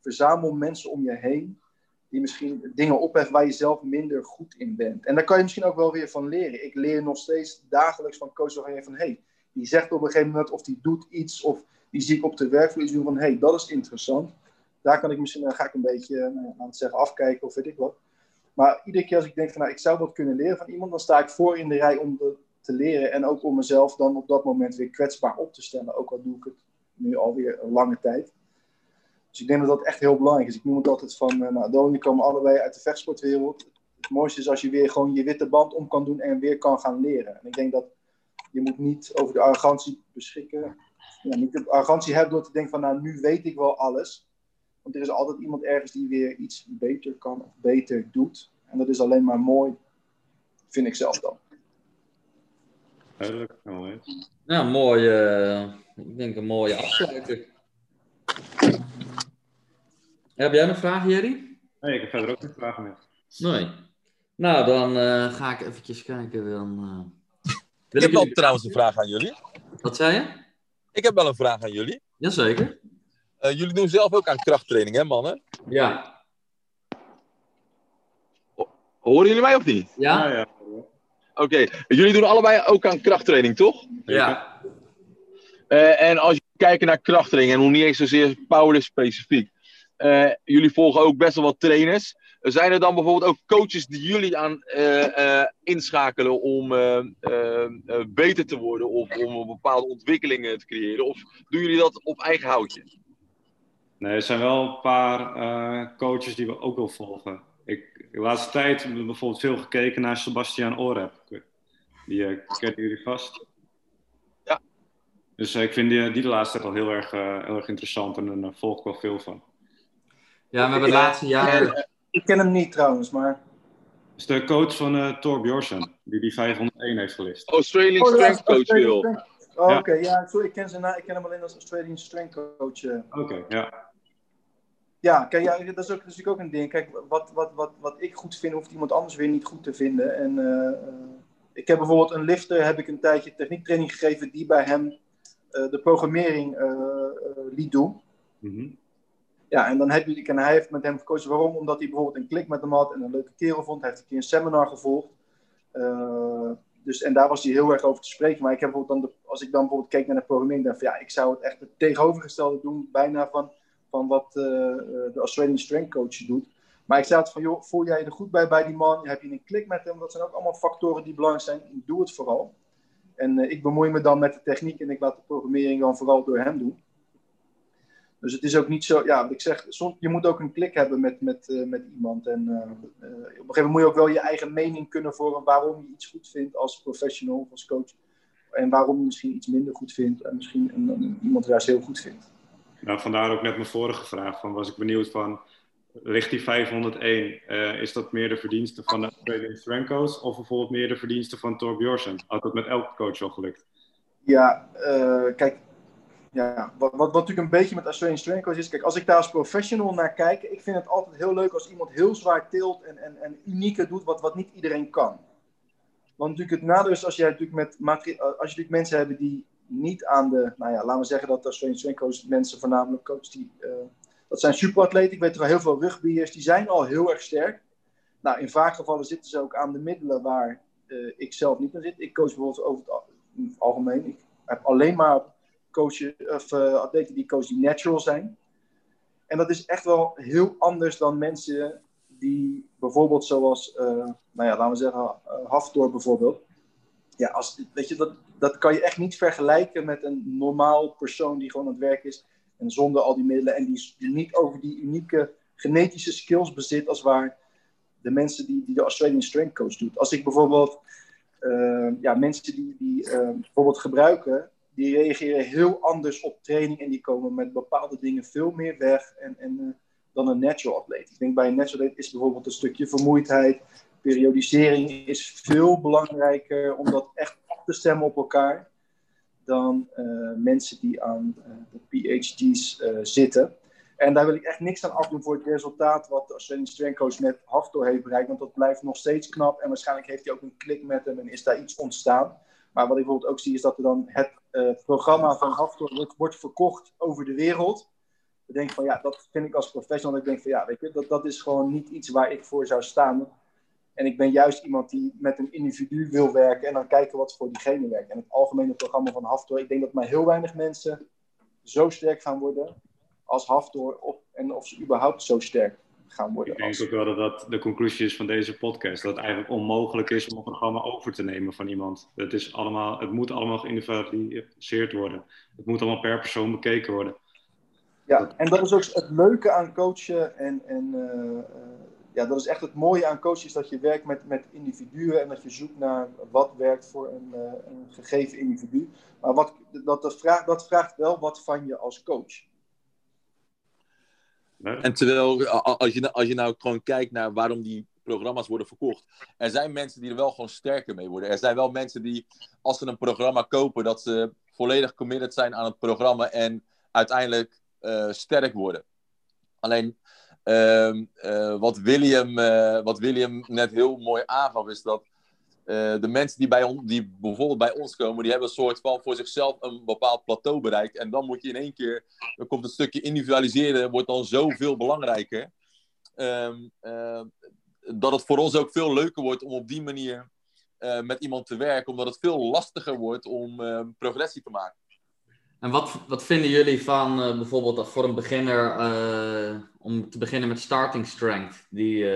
Speaker 4: verzamel mensen om je heen die misschien dingen opheffen waar je zelf minder goed in bent. En daar kan je misschien ook wel weer van leren. Ik leer nog steeds dagelijks van coaches van, hey, die zegt op een gegeven moment of die doet iets of die zie ik op de werkvloer van, hey, dat is interessant. Daar kan ik misschien, dan ga ik een beetje, nou ja, aan het zeggen, afkijken of weet ik wat. Maar iedere keer als ik denk van, nou, ik zou wat kunnen leren van iemand, dan sta ik voor in de rij om te leren en ook om mezelf dan op dat moment weer kwetsbaar op te stellen. Ook al doe ik het nu alweer een lange tijd. Dus ik denk dat dat echt heel belangrijk is. Ik noem het altijd van, uh, nou, Don, die komen allebei uit de vechtsportwereld. Het mooiste is als je weer gewoon je witte band om kan doen en weer kan gaan leren. En ik denk dat je moet niet over de arrogantie beschikken. Ja, niet de arrogantie hebben door te denken van, nou, nu weet ik wel alles. Want er is altijd iemand ergens die weer iets beter kan of beter doet. En dat is alleen maar mooi, vind ik zelf dan.
Speaker 6: Duidelijk, helemaal eens.
Speaker 1: Ja, mooi. eh, ik denk een mooie afsluiter. Heb jij nog vragen, Jerry?
Speaker 6: Nee, ik heb verder ook geen vragen meer.
Speaker 1: Nee. Nou, dan eh, ga ik eventjes kijken. Dan, eh, wil
Speaker 7: Ik heb wel
Speaker 1: jullie-
Speaker 7: trouwens een vraag aan jullie.
Speaker 1: Wat zei je?
Speaker 7: Ik heb wel een vraag aan jullie.
Speaker 1: Jazeker.
Speaker 7: Eh, jullie doen zelf ook aan krachttraining, hè, mannen?
Speaker 1: Ja.
Speaker 3: Horen jullie mij of niet?
Speaker 1: Ja?
Speaker 6: ja.
Speaker 8: Oké, jullie doen allebei ook aan krachttraining, toch?
Speaker 1: Ja.
Speaker 8: Eh, en als je kijkt naar krachttraining, en nog niet eens zozeer powerlift specifiek. eh, jullie volgen ook best wel wat trainers. Zijn er dan bijvoorbeeld ook coaches die jullie aan eh, eh, inschakelen om eh, beter te worden of om een bepaalde ontwikkelingen te creëren? Of doen jullie dat op eigen houtje?
Speaker 6: Nee, er zijn wel een paar eh, coaches die we ook wel volgen. Ik, de laatste tijd hebben we bijvoorbeeld veel gekeken naar Sebastian Oreb. Die kennen jullie vast.
Speaker 8: Ja.
Speaker 6: Dus ik vind die, die de laatste tijd al heel erg, heel erg interessant en daar volg ik wel veel van.
Speaker 1: Ja, we hebben de laatste jaren...
Speaker 4: Ik ken hem niet trouwens, maar...
Speaker 6: Dat is de coach van eh Thor Bjorsen, die die 501 heeft gelist.
Speaker 8: Australian
Speaker 4: Oh,
Speaker 8: Strength Coach, Wil.
Speaker 4: Oh,
Speaker 6: Ja.
Speaker 4: oké. Ja, sorry, ik ken, zijn na- ik ken hem alleen als Australian Strength Coach. eh.
Speaker 6: Oké, ja.
Speaker 4: Ja, kijk, ja, dat, is ook, dat is natuurlijk ook een ding. Kijk, wat, wat, wat, wat ik goed vind, hoeft iemand anders weer niet goed te vinden. En eh, eh, ik heb bijvoorbeeld een lifter, heb ik een tijdje techniektraining gegeven, die bij hem eh, de programmering eh, eh, liet doen.
Speaker 6: Mhm.
Speaker 4: Ja, en dan heb je, en hij heeft met hem gekozen. Waarom? Omdat hij bijvoorbeeld een klik met hem had en een leuke kerel vond. Hij heeft een keer een seminar gevolgd. Eh, dus, en daar was hij heel erg over te spreken. Maar ik heb bijvoorbeeld dan als ik dan bijvoorbeeld keek naar de programmering, dacht van ja, ik zou het echt het tegenovergestelde doen, bijna van, van wat eh, eh, de Australian Strength Coach doet. Maar ik zei het van, joh, voel jij je er goed bij bij die man? Heb je een klik met hem? Dat zijn ook allemaal factoren die belangrijk zijn. Doe het vooral. En ik bemoei me dan met de techniek en ik laat de programmering dan vooral door hem doen. Dus het is ook niet zo, ja, wat ik zeg, soms, je moet ook een klik hebben met, met, eh, met iemand. En eh, eh, op een gegeven moment moet je ook wel je eigen mening kunnen vormen waarom je iets goed vindt als professional of als coach. En waarom je misschien iets minder goed vindt en misschien een, een- iemand juist heel goed vindt.
Speaker 6: Nou, vandaar ook net mijn vorige vraag. Van, was ik benieuwd van, ligt die 501, eh, is dat meer de verdienste van de Australian Coach of bijvoorbeeld meer de verdienste van Thor Bjorsen? Had dat met elke coach al gelukt?
Speaker 4: Ja, kijk, ja, wat, wat, wat natuurlijk een beetje met Australian Strength Coach is, kijk, als ik daar als professional naar kijk, ik vind het altijd heel leuk als iemand heel zwaar tilt en, en, en unieke doet wat, wat niet iedereen kan. Want natuurlijk het nadeel is als, jij natuurlijk met materi- als je natuurlijk mensen hebt die niet aan de, nou ja, laten we zeggen dat Australian Strength Coach mensen voornamelijk coaches die, eh, dat zijn superatleten, ik weet er wel heel veel rugbiers, die zijn al heel erg sterk. Nou, in vaak gevallen zitten ze ook aan de middelen waar eh, ik zelf niet aan zit. Ik coach bijvoorbeeld over het algemeen, ik heb alleen maar coaches, of, eh, atleten die coach die natural zijn. En dat is echt wel heel anders dan mensen die bijvoorbeeld zoals, eh, nou ja, laten we zeggen, uh, Haftor bijvoorbeeld. Ja, als, weet je, dat, dat kan je echt niet vergelijken met een normaal persoon die gewoon aan het werk is en zonder al die middelen en die, die niet over die unieke genetische skills bezit als waar de mensen die, die de Australian Strength Coach doet. Als ik bijvoorbeeld eh, ja, mensen die, die eh, bijvoorbeeld gebruiken, die reageren heel anders op training en die komen met bepaalde dingen veel meer weg en, en, eh, dan een natural atleet. Ik denk bij een natural atleet is bijvoorbeeld een stukje vermoeidheid, periodisering is veel belangrijker om dat echt af te stemmen op elkaar dan eh, mensen die aan eh, de PhD's zitten. En daar wil ik echt niks aan afdoen voor het resultaat wat de Australian Strength Coach met heeft bereikt. Want dat blijft nog steeds knap. En waarschijnlijk heeft hij ook een klik met hem en is daar iets ontstaan. Maar wat ik bijvoorbeeld ook zie is dat er dan het programma van Haftor wordt, verkocht over de wereld. Ik denk van ja, dat vind ik als professional. Ik denk van ja, weet je, dat, dat is gewoon niet iets waar ik voor zou staan. En ik ben juist iemand die met een individu wil werken en dan kijken wat voor diegene werkt. En het algemene programma van Haftor, ik denk dat maar heel weinig mensen zo sterk gaan worden als Haftor op, en of ze überhaupt zo sterk gaan worden.
Speaker 6: Ik denk
Speaker 4: als-
Speaker 6: ook wel dat dat de conclusie is van deze podcast. Dat het eigenlijk onmogelijk is om een programma over te nemen van iemand. Het, is allemaal, het moet allemaal geïndividualiseerd worden. Het moet allemaal per persoon bekeken worden.
Speaker 4: Ja, en dat is ook het leuke aan coachen. En, en eh, eh, ja, dat is echt het mooie aan coachen, is dat je werkt met, met individuen en dat je zoekt naar wat werkt voor een, eh, een gegeven individu. Maar wat, dat, dat, vraagt, dat vraagt wel wat van je als coach.
Speaker 9: En terwijl, als je, als je nou gewoon kijkt naar waarom die programma's worden verkocht. Er zijn mensen die er wel gewoon sterker mee worden. Er zijn wel mensen die, als ze een programma kopen, dat ze volledig committed zijn aan het programma en uiteindelijk eh, sterk worden. Alleen, ehm, eh, wat, William, eh, wat William net heel mooi aangaf, is dat eh, de mensen die, bij on, die bijvoorbeeld bij ons komen, die hebben een soort van voor zichzelf een bepaald plateau bereikt. En dan moet je in één keer, dan komt het stukje individualiseren, wordt dan zoveel belangrijker. Ehm, eh, dat het voor ons ook veel leuker wordt om op die manier eh, met iemand te werken, omdat het veel lastiger wordt om eh, progressie te maken.
Speaker 1: En wat, wat vinden jullie van bijvoorbeeld dat voor een beginner, om te beginnen met starting strength, die,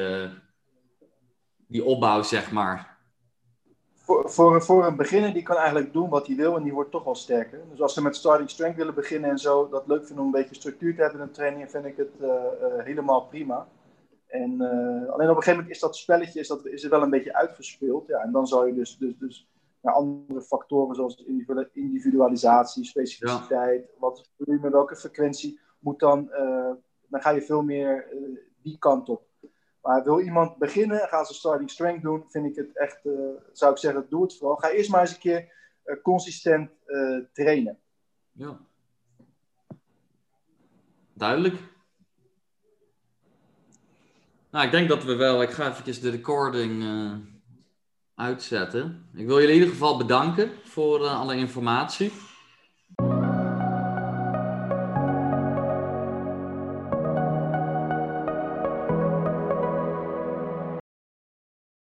Speaker 1: die opbouw zeg maar?
Speaker 4: Voor, voor, voor een beginner die kan eigenlijk doen wat hij wil en die wordt toch al sterker. Dus als ze met starting strength willen beginnen en zo, dat leuk vinden om een beetje structuur te hebben in een training, vind ik het eh, eh, helemaal prima. En eh, alleen op een gegeven moment is dat spelletje is dat, is er wel een beetje uitgespeeld. Ja, en dan zou je dus, dus, dus naar andere factoren zoals individu- individualisatie, specificiteit, wat volume, welke frequentie, moet dan, dan ga je veel meer die kant op. Maar wil iemand beginnen, gaan ze starting strength doen, vind ik het echt, eh, zou ik zeggen, doe het vooral. Ga eerst maar eens een keer eh, consistent eh, trainen.
Speaker 1: Ja. Duidelijk. Nou, ik denk dat we wel. Ik ga eventjes de recording uitzetten. Ik wil jullie in ieder geval bedanken voor alle informatie.